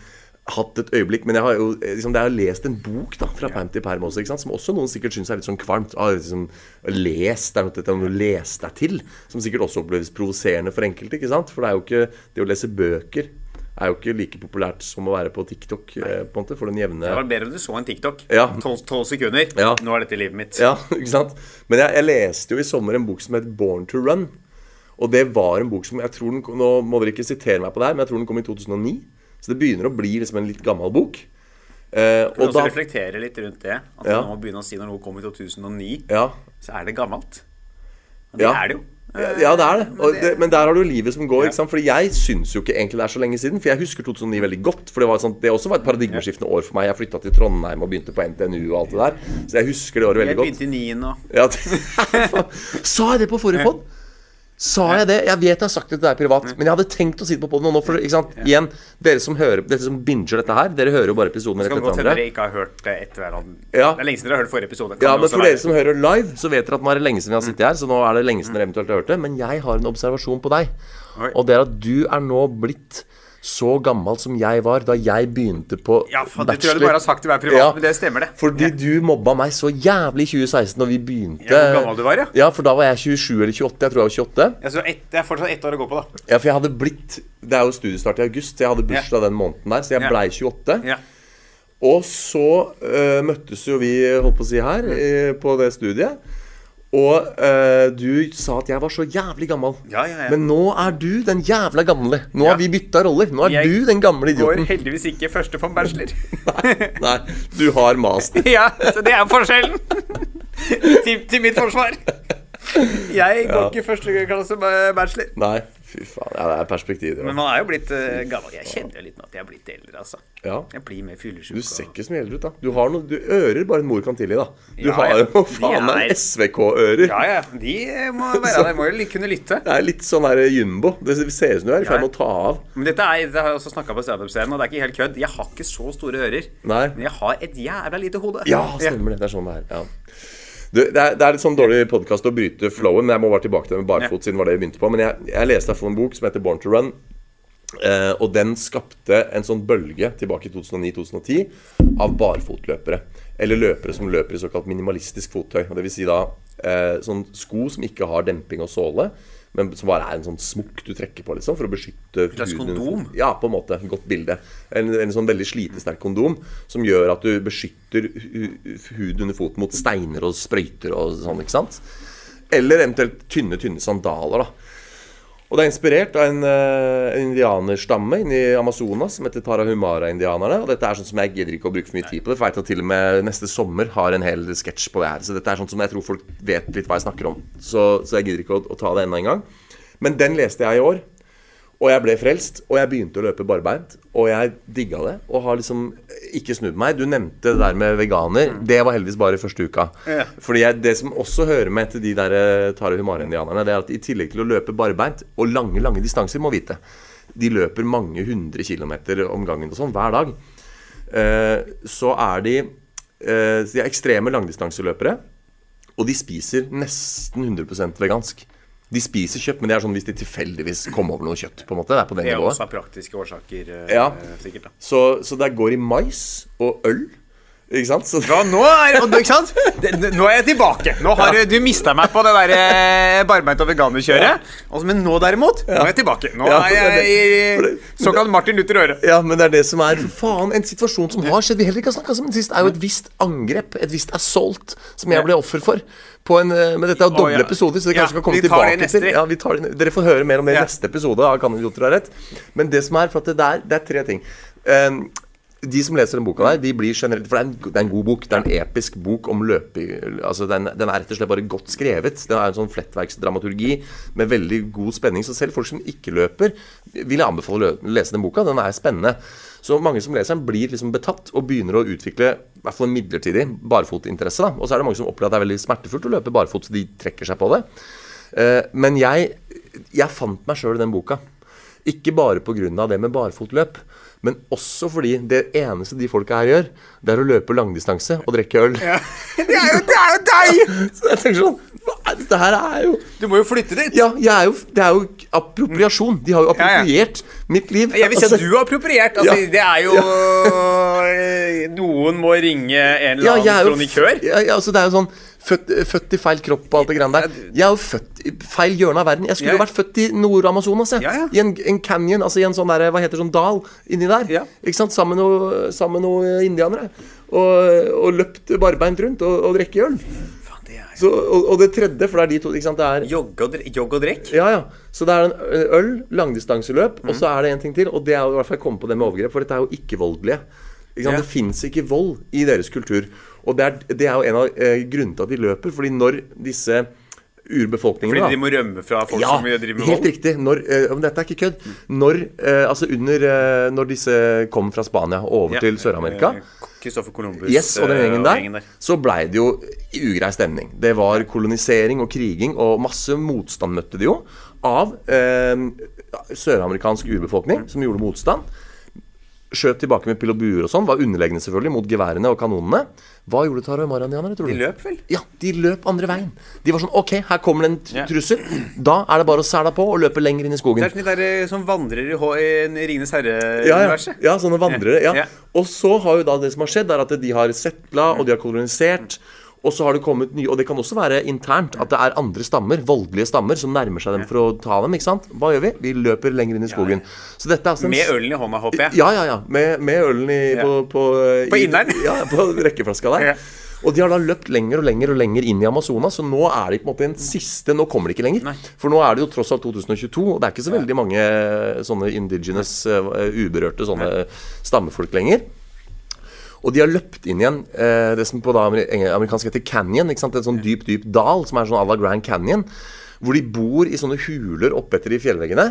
hatt et øyeblikk, men jeg har jo liksom, jeg har lest en bok da, fra perm til perm også, som også noen sikkert syns er litt sånn kvalmt. Ah, liksom, lest, det er noe, dette å lese deg til, som sikkert også oppleves provoserende for enkelte. ikke sant? For det er jo ikke, det å lese bøker er jo ikke like populært som å være på TikTok eh, på en måte, for den jevne Det var bedre om du så en TikTok. Ja. Tolv tolv sekunder. Ja. Nå er dette livet mitt. Ja, [LAUGHS] ikke sant? Men jeg, jeg leste jo i sommer en bok som het Born to Run. Og det var en bok som jeg tror den, Nå må dere ikke sitere meg på det her, men jeg tror den kom i 2009. Så det begynner å bli liksom en litt gammel bok. Eh, Og og også da reflektere litt rundt det. At Ja. man må begynne å si når noe kom i 2009, Ja, så er det gammelt. Men det Ja. er det jo. Ja det er det. Og det. Men der har du livet som går. sant? Fordi jeg syns jo ikke egentlig det er så lenge siden. For jeg husker 2009 veldig godt. For det, var sånn, det også var et paradigmeskiftende år for meg. Jeg flytta til Trondheim og begynte på NTNU og alt det der. Så jeg husker det året veldig godt. Jeg begynte i niende nå Ja, [LAUGHS] Sa jeg det på forrige pod? Sa jeg det? Jeg vet jeg har sagt det til deg privat, men jeg hadde tenkt å si det på poden nå. For, ikke sant? Igjen, dere som hører Dere som binger dette her, dere hører jo bare episoden rett etter hverandre. dere ikke har hørt det etter hverandre. Ja. Det er lenge siden dere har hørt forrige episode. Kan Ja, men for være. dere som hører live, så vet dere at nå er det lenge siden vi har sittet her. Så nå er det lenge siden dere eventuelt har hørt det. Men jeg har en observasjon på deg. Og det er at du er nå blitt så gammel som jeg var da jeg begynte på Ja, for det tror jeg du bare har sagt til meg privat, Ja. men det stemmer, det. Fordi du mobba meg så jævlig i 2016 når vi begynte. Ja, hvor gammel du var, ja. Ja, for da var jeg 27 eller 28. Jeg tror jeg var 28. Ja, så et, det er fortsatt ett år å gå på, da. Ja, for jeg hadde blitt Det er jo studiestart i august, så jeg hadde bursdag den måneden der. Så jeg Ja. blei 28. Ja. Og så uh, møttes jo vi, holdt på å si, her eh, på det studiet. Og eh, du sa at jeg var så jævlig gammel. Ja, ja, ja. Men nå er du den jævla gamle. Nå har vi bytta roller. Nå er Jeg du den gamle idioten. Jeg Går heldigvis ikke første på bachelor. [LAUGHS] Nei, du har master. [LAUGHS] ja, så det er forskjellen. [LAUGHS] til, til mitt forsvar. Jeg går ikke første klasse bachelor. Nei, fy faen. Ja, det er perspektivet. Men man er jo blitt uh, gammel. Jeg kjenner jo litt nå at jeg er blitt eldre, altså. Ja. Jeg blir mer fyllesyk. Du ser ikke så mye eldre ut, da. Du har noe, du ører bare en mor kan tilgi, da. Du Ja, har jo faen meg er- SVK-ører. Ja, ja. De må være der. Må jo kunne lytte. Det er litt sånn der jumbo. Det ser ut som du er i ferd med å ta av. Men dette er, det har jeg også snakka på standup-scenen, og det er ikke helt kødd. Jeg har ikke så store ører. Nei. Men jeg har et jævla lite hode. Ja, stemmer det. Det er sånn det er. Ja. Du, det, er, det er litt sånn dårlig podkast å bryte flowen, men jeg må bare tilbake til det med barfot, siden var det vi begynte på. Men jeg, jeg leste derfor en bok som heter Born to Run. Eh, og den skapte en sånn bølge tilbake i 2009-2010 av barfotløpere. Eller løpere som løper i såkalt minimalistisk fottøy. Dvs. si da eh, sånn sko som ikke har demping og såle, men som bare er en sånn smokk du trekker på, liksom, for å beskytte huden. kondom? Ja, på en måte. Godt bilde. En, en sånn veldig slitesterk kondom som gjør at du beskytter huden hud under foten mot steiner og sprøyter og sånn, ikke sant? Eller eventuelt tynne, tynne sandaler, da. Og det er inspirert av en, uh, indianerstamme inne i Amazonas som heter Tarahumara-indianerne. Og dette er sånn som jeg gidder ikke å bruke for mye tid på det, for jeg vet at til og med neste sommer har en hel sketsj på det her. Så dette er sånn som jeg tror folk vet litt hva jeg snakker om. Så, så jeg gidder ikke å, å ta det enda en gang. Men den leste jeg i år. Og jeg ble frelst, og jeg begynte å løpe barbeint. Og jeg digga det, og har liksom ikke snudd meg. Du nevnte det der med veganer. Det var heldigvis bare første uka. Ja. Fordi jeg, det som også hører med til de der Tare Tarahumara-indianerne, det er at i tillegg til å løpe barbeint, og lange, lange distanser, må vite De løper mange hundre kilometer om gangen og sånn hver dag. Eh, så er de eh, De er ekstreme langdistanseløpere. Og de spiser nesten 100% vegansk. De spiser kjøtt, men det er sånn hvis de tilfeldigvis kommer over noe kjøtt. på en måte, Det er på det Det er også av praktiske årsaker, eh, Ja. sikkert. da Så, så det går i mais og øl. Ikke sant? Så Ja, nå er, ikke sant? Nå er jeg tilbake. Nå har du- du mista meg på det der eh, barbeint- og veganerkjøret. Altså, Men nå derimot, nå er jeg tilbake. Nå Ja, er jeg [LAUGHS] i såkalt Martin Luther Øre. Ja, men det er det som er faen, en situasjon som har skjedd vi heller ikke har snakka om sist, er jo et visst angrep, et visst assault, som jeg ble offer for. På en, eh, men dette er jo doble doble ja. episoder, så det Ja, kanskje skal komme tilbake til. Ja, vi tar det, dere får høre mer om det i Ja. neste episode Kan. Men det som er, for at det, er, det er tre ting. Eh, de som leser den boka der, de blir generelt For det er, en, det er en god bok. Det er en episk bok om løping. Altså, den, den er rett og slett bare godt skrevet. Den er en sånn flettverksdramaturgi med veldig god spenning. Så selv folk som ikke løper, vil jeg anbefale å lese den boka. Den er spennende. Så mange som leser den, blir liksom betatt og begynner å utvikle i hvert fall en midlertidig barfotinteresse. da. Og så er det mange som opplever at det er veldig smertefullt å løpe barfot, så de trekker seg på det. Eh, men jeg, jeg fant meg sjøl i den boka. Ikke bare pga. det med barfotløp, men også fordi det eneste de folka her gjør, det er å løpe langdistanse og drikke øl. [LAUGHS] Det er jo, det er jo deg! [LAUGHS] Så jeg tenker sånn Dette her er jo Du må jo flytte dit. Ja, er jo, det er jo appropriasjon. De har jo Ja, ja. appropriert mitt liv. Jeg vil si Altså, at du har appropriert. Altså, Ja. Det er jo [LAUGHS] Noen må ringe en eller er annen kronikør. ja, ja, altså, det er jo sånn født, født i feil kropp og alt det greiene der. Jeg er jo født i feil hjørne av verden. Jeg skulle jo vært født i Nord-Amazonas. I en, en canyon, altså i en sånn der, hva heter sånn dal inni der. Ikke sant? Sammen med noen noe indianere. Og, og løpt barbeint rundt og, og drikke øl. Så, og, og det tredje, for det er de to ikke sant? Det er Jogg og, jogg og drikk. Ja, ja. Så det er en øl, langdistanseløp, Mm. og så er det en ting til. Og det er jo i hvert fall jeg kom på det med overgrep, for dette er jo ikke-voldelige. Ikke? Ja. Det fins ikke vold i deres kultur. Og det er, det er jo en av eh, grunnene til at de løper. Fordi når disse urbefolkningene Fordi de må rømme fra folk ja, som driver med helt vold. riktig. Når, eh, dette er ikke kødd. Når, eh, altså under, eh, når disse kom fra Spania og over Ja, til Sør-Amerika Kristoffer Christopher Columbus Yes, og den eh, gjengen der, så blei det jo ugrei stemning. Det var kolonisering og kriging, og masse motstand møtte de jo av eh, søramerikansk urbefolkning som gjorde motstand. Skjøt tilbake med pil og buer og sånn. Var underlegne selvfølgelig mot geværene og kanonene. Hva gjorde tarahumara-indianerne, tror du? De løp vel? Ja, de løp andre veien. De var sånn OK, her kommer det en Ja. trussel. Da er det bare å sæla på og løpe lenger inn i skogen. Det er sånn de der eh, som vandrer i, i Ringenes Ja, ja. herre-universet. ja, sånne vandrere. Ja. Ja. Og så har jo da det som har skjedd, er at de har settla, og de har kolonisert. Og så har det kommet nye Og det kan også være internt at det er andre stammer, voldelige stammer, som nærmer seg dem for å ta dem. ikke sant? Hva gjør vi? Vi løper lenger inn i skogen. Så dette er altså Med ølen i hånda, håper jeg. Ja, ja, ja. Med, med ølen i, Ja. på På, På inneren. [LAUGHS] Ja, på rekkeflaska der. Ja. Og de har da løpt lenger og lenger og lenger inn i Amazonas, så nå er de på en måte en siste Nå kommer de ikke lenger. Nei. For nå er det jo tross alt 2022, og det er ikke så veldig mange sånne indigenous, uh, uberørte sånne stammefolk lenger. Og de har løpt inn igjen eh, det som på da amerikansk heter canyon. ikke sant? En sånn dyp, dyp dal som er sånn à la Grand Canyon. Hvor de bor i sånne huler oppetter de fjellveggene.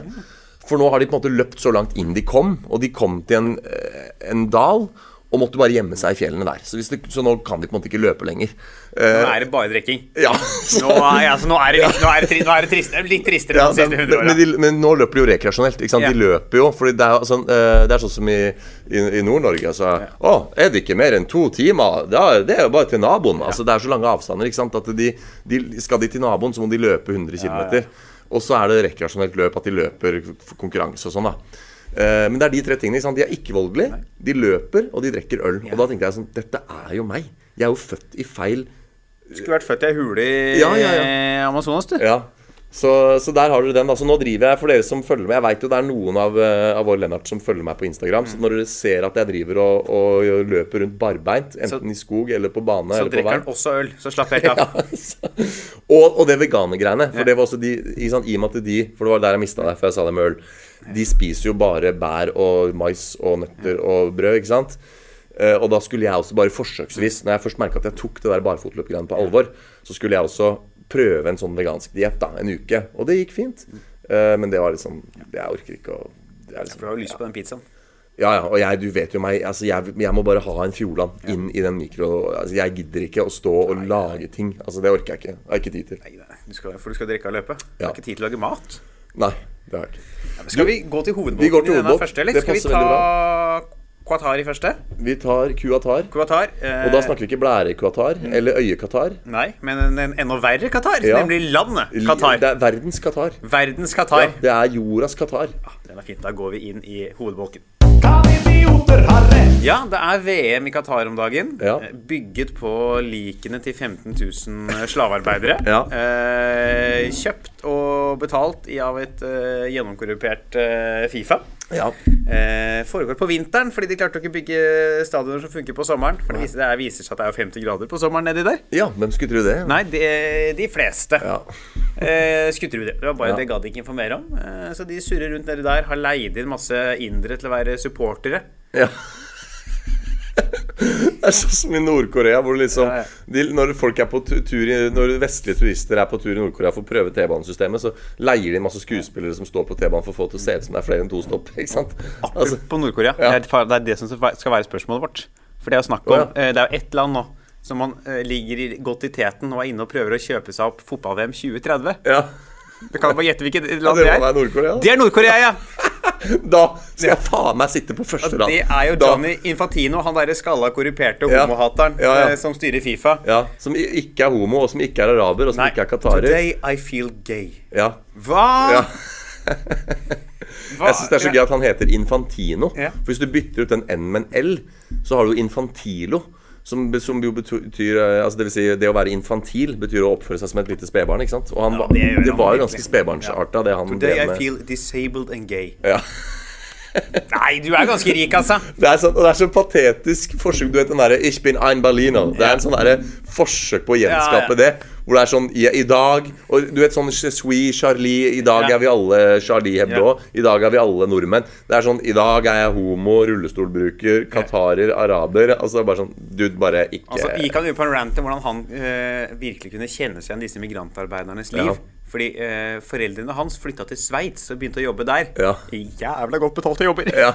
For nå har de på en måte løpt så langt inn de kom, og de kom til en, eh, en dal. Og måtte bare gjemme seg i fjellene der. Så, hvis det, så nå kan de på en måte ikke løpe lenger. Uh, Nå er det bare drikking. ja, Nå er, altså, nå er det litt, nå er det, nå er det trist, er litt tristere Ja, enn de siste men, åra. men, men nå løper de jo rekreasjonelt. Ikke sant? Ja. De løper jo. for det er, sånn, eh, det er sånn som i, i, i Nord-Norge. Altså, Å, er det ikke mer enn to timer? Da, det er jo bare til naboen. Altså, det er så lange avstander. Ikke sant? At de, de, skal de til naboen, så må de løpe 100 km. Og så er det rekreasjonelt løp at de løper konkurranse og sånn. da Eh, Men det er de tre tingene. Ikke sant? De er ikke voldelige, de løper, og de drikker øl. Og da tenkte jeg sånn Dette er jo meg. Jeg er jo født i feil Skulle vært født i ei hule i Ja, ja, Amazonas, du. Ja. Så, så der har dere den. Altså, nå driver jeg, for dere som følger med Jeg vet jo det er noen av, eh, av våre Lennart som følger meg på Instagram. Mm. Så når dere ser at jeg driver og, og løper rundt barbeint, enten i skog eller på bane Så drikker han også øl, så slapp helt av. [LAUGHS] og, og det veganergreiene. For det var også de ikke sant, I og med at de For det var der jeg mista deg, før jeg sa det med øl. De spiser jo bare bær og mais og nøtter og brød, ikke sant? Eh, og da skulle jeg også bare forsøksvis, når jeg først merka at jeg tok det der barfotløpgreiene på alvor, så skulle jeg også prøve en sånn vegansk diett en uke. Og det gikk fint. Eh, men det var liksom Jeg orker ikke å liksom, For du har jo lyst på den pizzaen. ja, ja, og jeg, du vet jo meg altså jeg, jeg må bare ha en Fjordland inn i den mikro... Altså jeg gidder ikke å stå og lage ting. Altså Det orker jeg ikke. Det har jeg ikke tid til. Nei, nei, du skal, for du skal drikke og løpe. Du har ikke tid til å lage mat. Nei, det har ikke. Skal vi gå til går til i denne første, eller? Det Skal vi passer veldig ta Qatar i første? Vi tar Qatar. Qatar. Eh, Og da snakker vi ikke blære-Qatar eller øye-Qatar. Nei, men en, en enda verre Qatar. Ja. Nemlig landet Qatar. Det er verdens Qatar. Verdens Qatar. Det er jordas Qatar. Ah, den er fint. Da går vi inn i hovedbolken. Ja, det er VM i Qatar om dagen. Ja. Eh, Bygget på likene til 15 000 slavearbeidere. Ja. Eh, kjøpt og betalt i av et eh, gjennomkorrupert eh, Fifa. Ja. Eh, foregår på vinteren, fordi de klarte å ikke bygge stadioner som funker på sommeren. For det viser, det er- viser seg at det er 50 grader på sommeren nedi der. ja, hvem skulle tro det? Nei, de, de fleste. Ja. Eh, skulle tro det. Det var bare Ja. det gadd de ikke informere om. Eh, så de surrer rundt nedi der. Har leid inn masse indere til å være supportere. ja. Det er sånn som i Nord-Korea, hvor liksom Ja, ja. de, Når folk er på tur i, Når vestlige turister er på tur i Nord-Korea for å prøve T-banesystemet, så leier de masse skuespillere som står på T-banen for å få til å se ut som det er flere enn to stopp. [LAUGHS] Ikke sant? Altså, på Nord-Korea. Ja. Det, er, det er det som skal være spørsmålet vårt. For det er jo snakk om eh, Det er jo ett land nå som man eh, ligger godt i teten og er inne og prøver å kjøpe seg opp fotball-VM 2030. ja. Du kan bare gjette hvilket land det er. Det er Nord-Korea, ja! [LAUGHS] Da skal jeg faen meg sitte på første rad. Det er jo Da- Johnny Infantino, han derre skalla, korruperte homohateren Ja, ja. eh, som styrer Fifa. Ja, Som ikke er homo, og som ikke er araber, og som ikke er qatarer. Today I feel gay. Ja. Hva? Ja. [LAUGHS] Hva? Jeg syns det er så gøy at han heter Infantino. For hvis du bytter ut en N med en L, så har du Infantilo. Som, som jo betyr eh, altså det, vil si, det å være infantil betyr å oppføre seg som et lite spedbarn. ikke sant? Og han, Ja, det det, var jo ganske spedbarnsarta, det han Today I drev med. feel disabled and gay. Ja. Nei, du er ganske rik, altså. Det er, sånn, det er så patetisk forsøk. Du vet den derre 'Ich bin ein Berliner'. Det er en sånn derre forsøk på å gjenskape Ja, ja. det. Hvor det er sånn i, i dag Og du vet sånn Sui, Charlie. I dag Ja. er vi alle Charlie Hebdo. I dag er vi alle nordmenn. Det er sånn I dag er jeg homo, rullestolbruker, qatarer, araber. Altså bare sånn Du, bare ikke Altså, gikk han jo på en rant om hvordan han øh, virkelig kunne kjenne seg igjen disse migrantarbeidernes liv. Fordi eh, foreldrene hans flytta til Sveits og begynte å jobbe der. Ja. Jævla godt betalte jobber. Ja.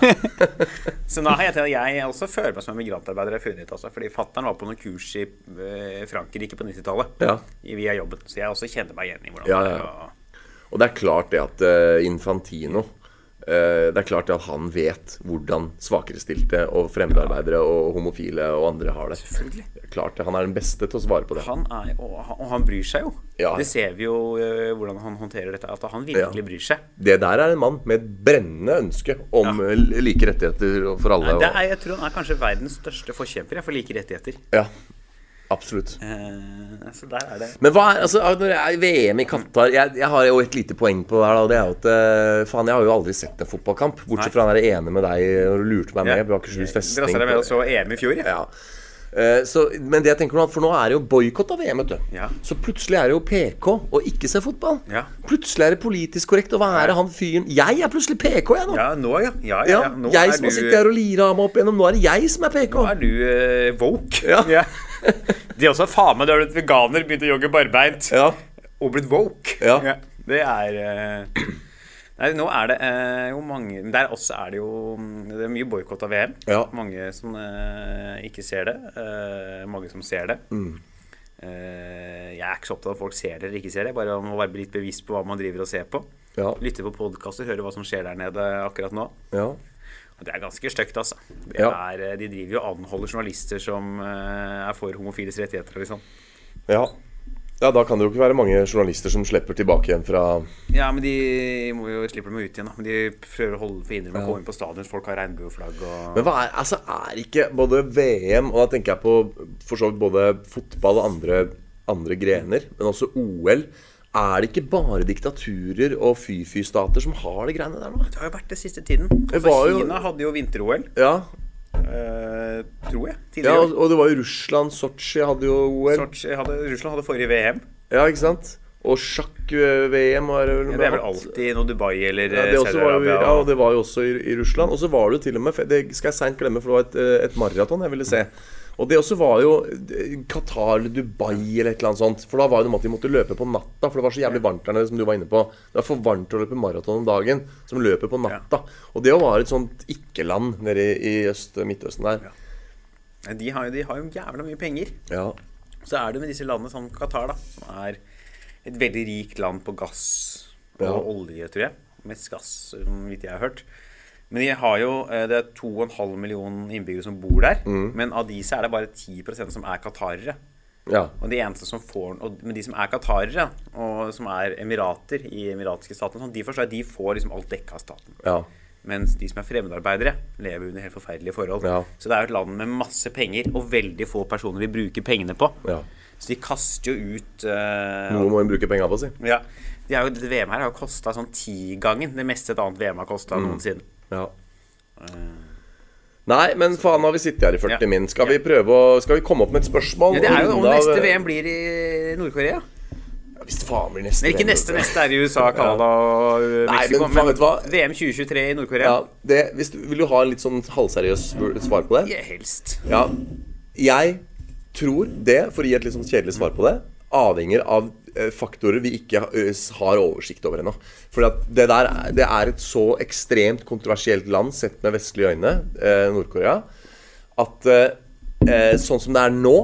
[LAUGHS] Så nå har jeg til at jeg også føler meg som en migrantarbeider. Jeg funnet, altså, fordi Fattern var på noen kurs i eh, Frankrike på 90-tallet Ja. via jobben. Så jeg også kjenner meg igjen i hvordan Ja, det er Og... Og det er klart det at eh, Infantino Det er klart at han vet hvordan svakerestilte og fremmedarbeidere og homofile og andre har det. Selvfølgelig. Klart. Han er den beste til å svare på det. Han er, og, han- og han bryr seg jo. Ja. Det ser vi jo eh, hvordan han håndterer dette. At han virkelig Ja. bryr seg. Det der er en mann med et brennende ønske om Ja. eh, like rettigheter for alle. Nei, det er, jeg tror han er kanskje verdens største forkjemper for like rettigheter. Ja, absolutt. Eh, så der er det Men hva er, altså, når det er VM i Qatar jeg, jeg har jo et lite poeng på det her. Da, det er jo at eh, Faen, jeg har jo aldri sett en fotballkamp. Bortsett fra han er enig med deg når du lurte meg med Ja. på Akershus festning. Drassa deg med og så EM i fjor, ja. Ja. Eh, så, men det jeg tenker nå, for nå er det jo boikott av VM. vet du Ja. Så plutselig er det jo PK å ikke se fotball. Ja. Plutselig er det politisk korrekt å være han fyren Jeg er plutselig PK, jeg nå. Ja, nå, ja. ja, ja, Ja, ja. Nå jeg er som har du- sittet her og lira meg opp igjennom. Nå er det jeg som er PK. Nå er du eh, woke. Ja. [LAUGHS] De også faen meg, du har blitt veganer, begynt å jogge barbeint Ja. og blitt woke. Ja. Det er eh, Nei, nå er det eh, jo mange men Der også er det jo Det er mye boikott av VM. Ja. Mange som eh, ikke ser det. eh, mange som ser det. Mm. Eh, jeg er ikke så opptatt av at folk ser det eller ikke ser det. Bare å være litt bevisst på hva man driver og ser på. Ja. Lytte på podkaster, høre hva som skjer der nede akkurat nå. ja. Og det er ganske stygt, altså. Det Ja. er, eh, de driver jo og anholder journalister som eh, er for homofiles rettigheter. Liksom. ja. Ja, Da kan det jo ikke være mange journalister som slipper tilbake igjen fra Ja, men de må jo slipper dem ut igjen, da. Men de prøver å holde forhindre dem å komme inn på stadion. Folk har regnbueflagg og Men hva er, altså, er ikke både VM, og da tenker jeg på for så vidt både fotball og andre, andre grener, men også OL Er det ikke bare diktaturer og fy-fy-stater som har de greiene der nå? Det har jo vært det siste tiden. Det Altså, jo- Kina hadde jo vinter-OL, Ja, eh, tror jeg. ja Tidligere. og, og det var jo Russland, Sotsji hadde jo OL. Sochi hadde, Russland hadde forrige VM. Ja, ikke sant? Og sjakk-VM var Ja, det er vel alltid noe Dubai eller Ja, eh, Saudi-Arabia. ja, og og- det var jo også i, i Russland. Og så var det jo til og med Det skal jeg seint glemme, for det var et, eh, et maraton jeg ville se. Og det også var jo Qatar eller Dubai eller et eller annet sånt. For da var det noe med at de måtte løpe på natta, for det var så jævlig varmt der nede, som du var inne på. Det er for varmt å løpe maraton om dagen, som løper på natta. Og det var et sånt ikke-land nede i, øst, Midtøsten der. Ja. De har, de har jo jævla mye penger. Ja. Så er det med disse landene som Qatar, da. Som er et veldig rikt land på gass og Ja. olje, tror jeg. Mest gass, vidt jeg har hørt. Men de har jo, eh, det er 2,5 millioner innbyggere som bor der. Mm. Men av de så er det bare 10% som er qatarere. ja. Og de eneste som får og, Men de som er qatarere, og som er emirater i emiratiske staten, sånn, de forstår at de får liksom alt dekka av staten. ja. Mens de som er fremmedarbeidere, lever under helt forferdelige forhold. Ja. Så det er jo et land med masse penger, og veldig få personer vil bruke pengene på. ja. Så de kaster jo ut uh, Noe må en bruke penga på, si. ja. de jo, det VM her har jo kosta sånn tigangen det meste et annet VM har kosta Mm. noensinne. Ja. Nei, men faen har vi sittet her i 40 Ja. min. Skal vi prøve å Skal vi komme opp med et spørsmål? Ja, det er jo om neste VM blir i Nord-Korea. Ja, Hvis faen blir neste Nei, ikke neste. Neste er i USA, [LAUGHS] Canada og uh, Nei, Mexico. men faen, vet du hva? VM 2023 i Nord-Korea. Ja, det, hvis du, vil du ha en litt sånn halvseriøs svar på det? Ja, helst. Ja. Jeg tror det, for å gi et litt sånn kjedelig svar på det, avhenger av eh, faktorer vi ikke eh, har oversikt over ennå. For det der det er et så ekstremt kontroversielt land sett med vestlige øyne, eh, Nord-Korea, at eh, sånn som det er nå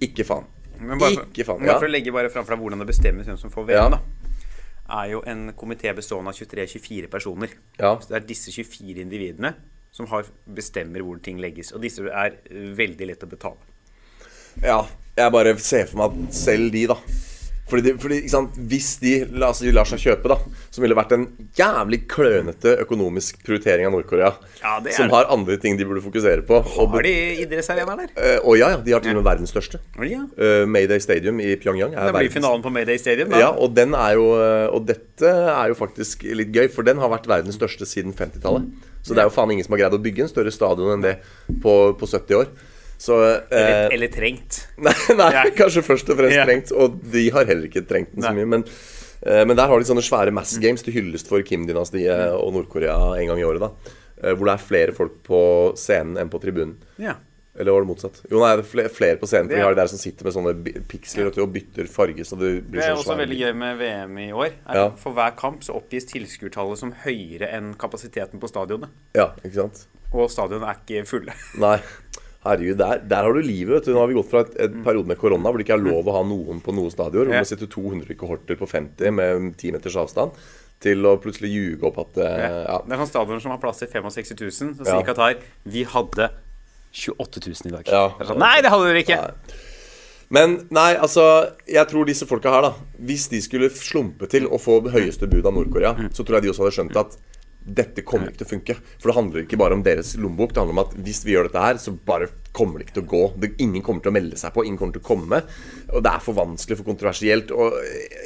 ikke faen. For, Ikke faen. men bare Ja. for å legge bare fram deg hvordan det bestemmes hvem som får VM, Ja. da, er jo en komité bestående av 23-24 personer. Ja. Så det er disse 24 individene som har, bestemmer hvor ting legges. Og disse er veldig lett å betale. Ja, jeg bare ser for meg at selv de, da fordi, de, fordi ikke sant, Hvis de altså, de lar seg kjøpe, da så ville vært en jævlig klønete økonomisk prioritering av Nord-Korea. Ja, som har andre ting de burde fokusere på. Og, Har de idrettsarenaer der? Uh, og ja, ja, de har til og med verdens største. Ja? Uh, Mayday Stadium i Pyongyang. Er Det blir verdens- finalen på Mayday Stadium, da. Ja, og den er jo eh, Og dette er jo faktisk litt gøy, for den har vært verdens største siden 50-tallet. Så det er jo faen ingen som har greid å bygge en større stadion enn det på, på 70 år. Så eh, eller, eller trengt. [LAUGHS] Nei, nei Ja. kanskje først og fremst Ja. trengt. Og de har heller ikke trengt den så mye. Men, eh, men der har de sånne svære mass games til hyllest for Kim-dynastiet og Nord-Korea en gang i året. da Eh, Hvor det er flere folk på scenen enn på tribunen. Ja. Eller var det motsatt? Jo, nei, det er flere på scenen. For de har de der som sitter med sånne piksler og bytter farge. Så det blir Det er sånn også veldig gøy med VM i år. Ja. For hver kamp så oppgis tilskuertallet som høyere enn kapasiteten på stadionet. Ja, ikke sant? Og stadionene er ikke fulle. Nei. Herregud, der, der har du livet. vet du Nå har vi gått fra et, et periode med korona hvor det ikke er lov å ha noen på noen stadioner. Hvor man sitter 200 kohorter på 50 med 10 meters avstand. Til å plutselig ljuge opp at eh, ja. Det er sånn stadioner som har plass til 65 000. Så sier Qatar vi hadde 28 000 i dag. Ja. Det sånn, Nei, det hadde dere ikke! Nei. Men nei, altså Jeg tror disse folka her, da Hvis de skulle slumpe til å få høyeste bud av Nord-Korea, Mm. så tror jeg de også hadde skjønt at dette kommer ikke til å funke. For det handler ikke bare om deres lommebok. Det handler om at hvis vi gjør dette her, så bare kommer det ikke til å gå. Det, ingen kommer til å melde seg på. Ingen kommer til å komme. Og det er for vanskelig, for kontroversielt. Og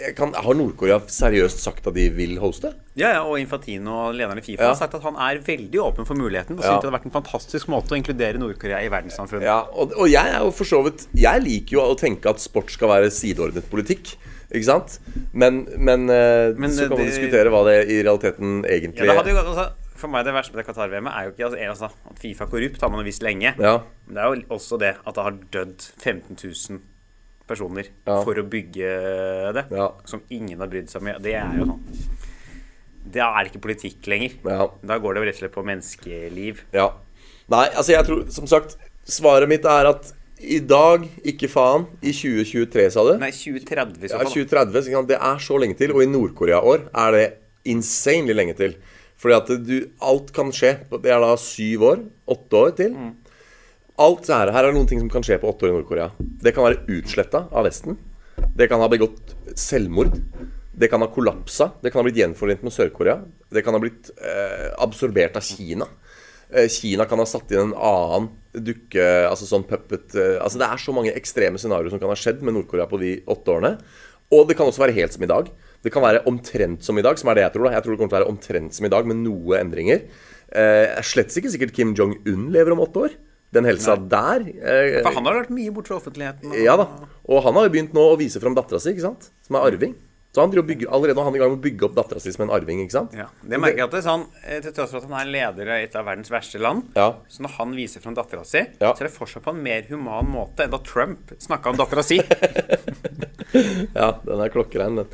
jeg kan, har Nord-Korea seriøst sagt at de vil hoste? Ja, ja, og Infantino, lederen i Fifa, Ja. har sagt at han er veldig åpen for muligheten. Og Ja. synes det hadde vært en fantastisk måte å inkludere Nord-Korea i verdenssamfunnet. Ja, og, og jeg er jo for så vidt Jeg liker jo å tenke at sport skal være sideordnet politikk. Ikke sant? Men, men, eh, Men, så kan man diskutere hva det i realiteten Ja, egentlig det hadde jo, altså, for meg det verste med det Qatar-VM er jo ikke altså, altså, at Fifa er korrupt, har man jo visst lenge. Ja. Men det er jo også det at det har dødd 15 000 personer Ja. for å bygge det. Ja. Som ingen har brydd seg om. Det er jo sånn Det er ikke politikk lenger. Ja. Da går det jo rett og slett på menneskeliv. ja. Nei, altså jeg tror Som sagt, svaret mitt er at i dag, ikke faen. I 2023, sa du? Nei, 2030 så Ja, 2030. Så det er så lenge til. Og i Nord-Korea-år er det insanely lenge til. Fordi at du, alt kan skje. Det er da syv år. Åtte år til. Mm. Alt her, her er noen ting som kan skje på åtte år i Nord-Korea. Det kan være utsletta av Vesten. Det kan ha begått selvmord. Det kan ha kollapsa. Det kan ha blitt gjenforent med Sør-Korea. Det kan ha blitt eh, absorbert av Kina. Eh, Kina kan ha satt inn en annen dukke Altså sånn puppet eh, Altså Det er så mange ekstreme scenarioer som kan ha skjedd med Nord-Korea på de åtte årene. Og det kan også være helt som i dag. Det kan være omtrent som i dag, som er det jeg tror. da Jeg tror det kommer til å være omtrent som i dag, med noe endringer. Eh, slett ikke sikkert Kim Jong-un lever om åtte år. Den helsa der eh, For han har vært mye borte fra offentligheten. og- Ja da. Og han har jo begynt nå å vise fram dattera si, ikke sant? Som er arving. Så han bygger, allerede han er i gang med å bygge opp dattera si som en arving, ikke sant? Ja, det merker jeg at det er sånn, eh, Til tross for at han er leder av et av verdens verste land, Ja. så når han viser fram dattera si, Ja. så er det fortsatt på en mer human måte enn da Trump snakka om dattera si. [LAUGHS] Ja, den er klokkerein, den.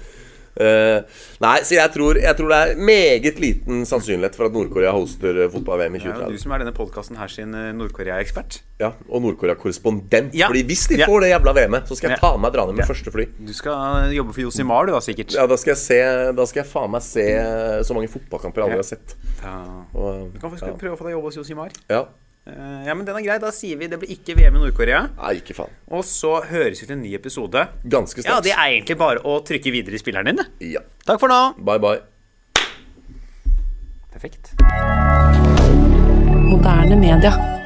Eh, nei, så jeg tror, jeg tror det er meget liten sannsynlighet for at Nord-Korea hoster eh, fotball-VM i 2030. Ja, du som er denne podkasten her sin eh, Nord-Korea-ekspert. Ja, Og Nord-Korea-korrespondent. Ja. Fordi hvis de Ja. får det jævla VM-et, så skal jeg Ja. med meg dra ned med første fly. Du skal jobbe for Josimar, du da, sikkert. Ja, Da skal jeg se Da skal jeg faen meg se så mange fotballkamper jeg aldri har sett. Ja. Og, Du kan faktisk prøve å få deg jobb hos Josimar. ja. Eh, Ja, men den er grei. Da sier vi det blir ikke VM i Nord-Korea. Nei, ikke faen. Og så høres vi til en ny episode. Ganske Ja, det er egentlig bare å trykke videre i spilleren din. Ja. Takk for nå. Bye, bye. Perfekt. Moderne media.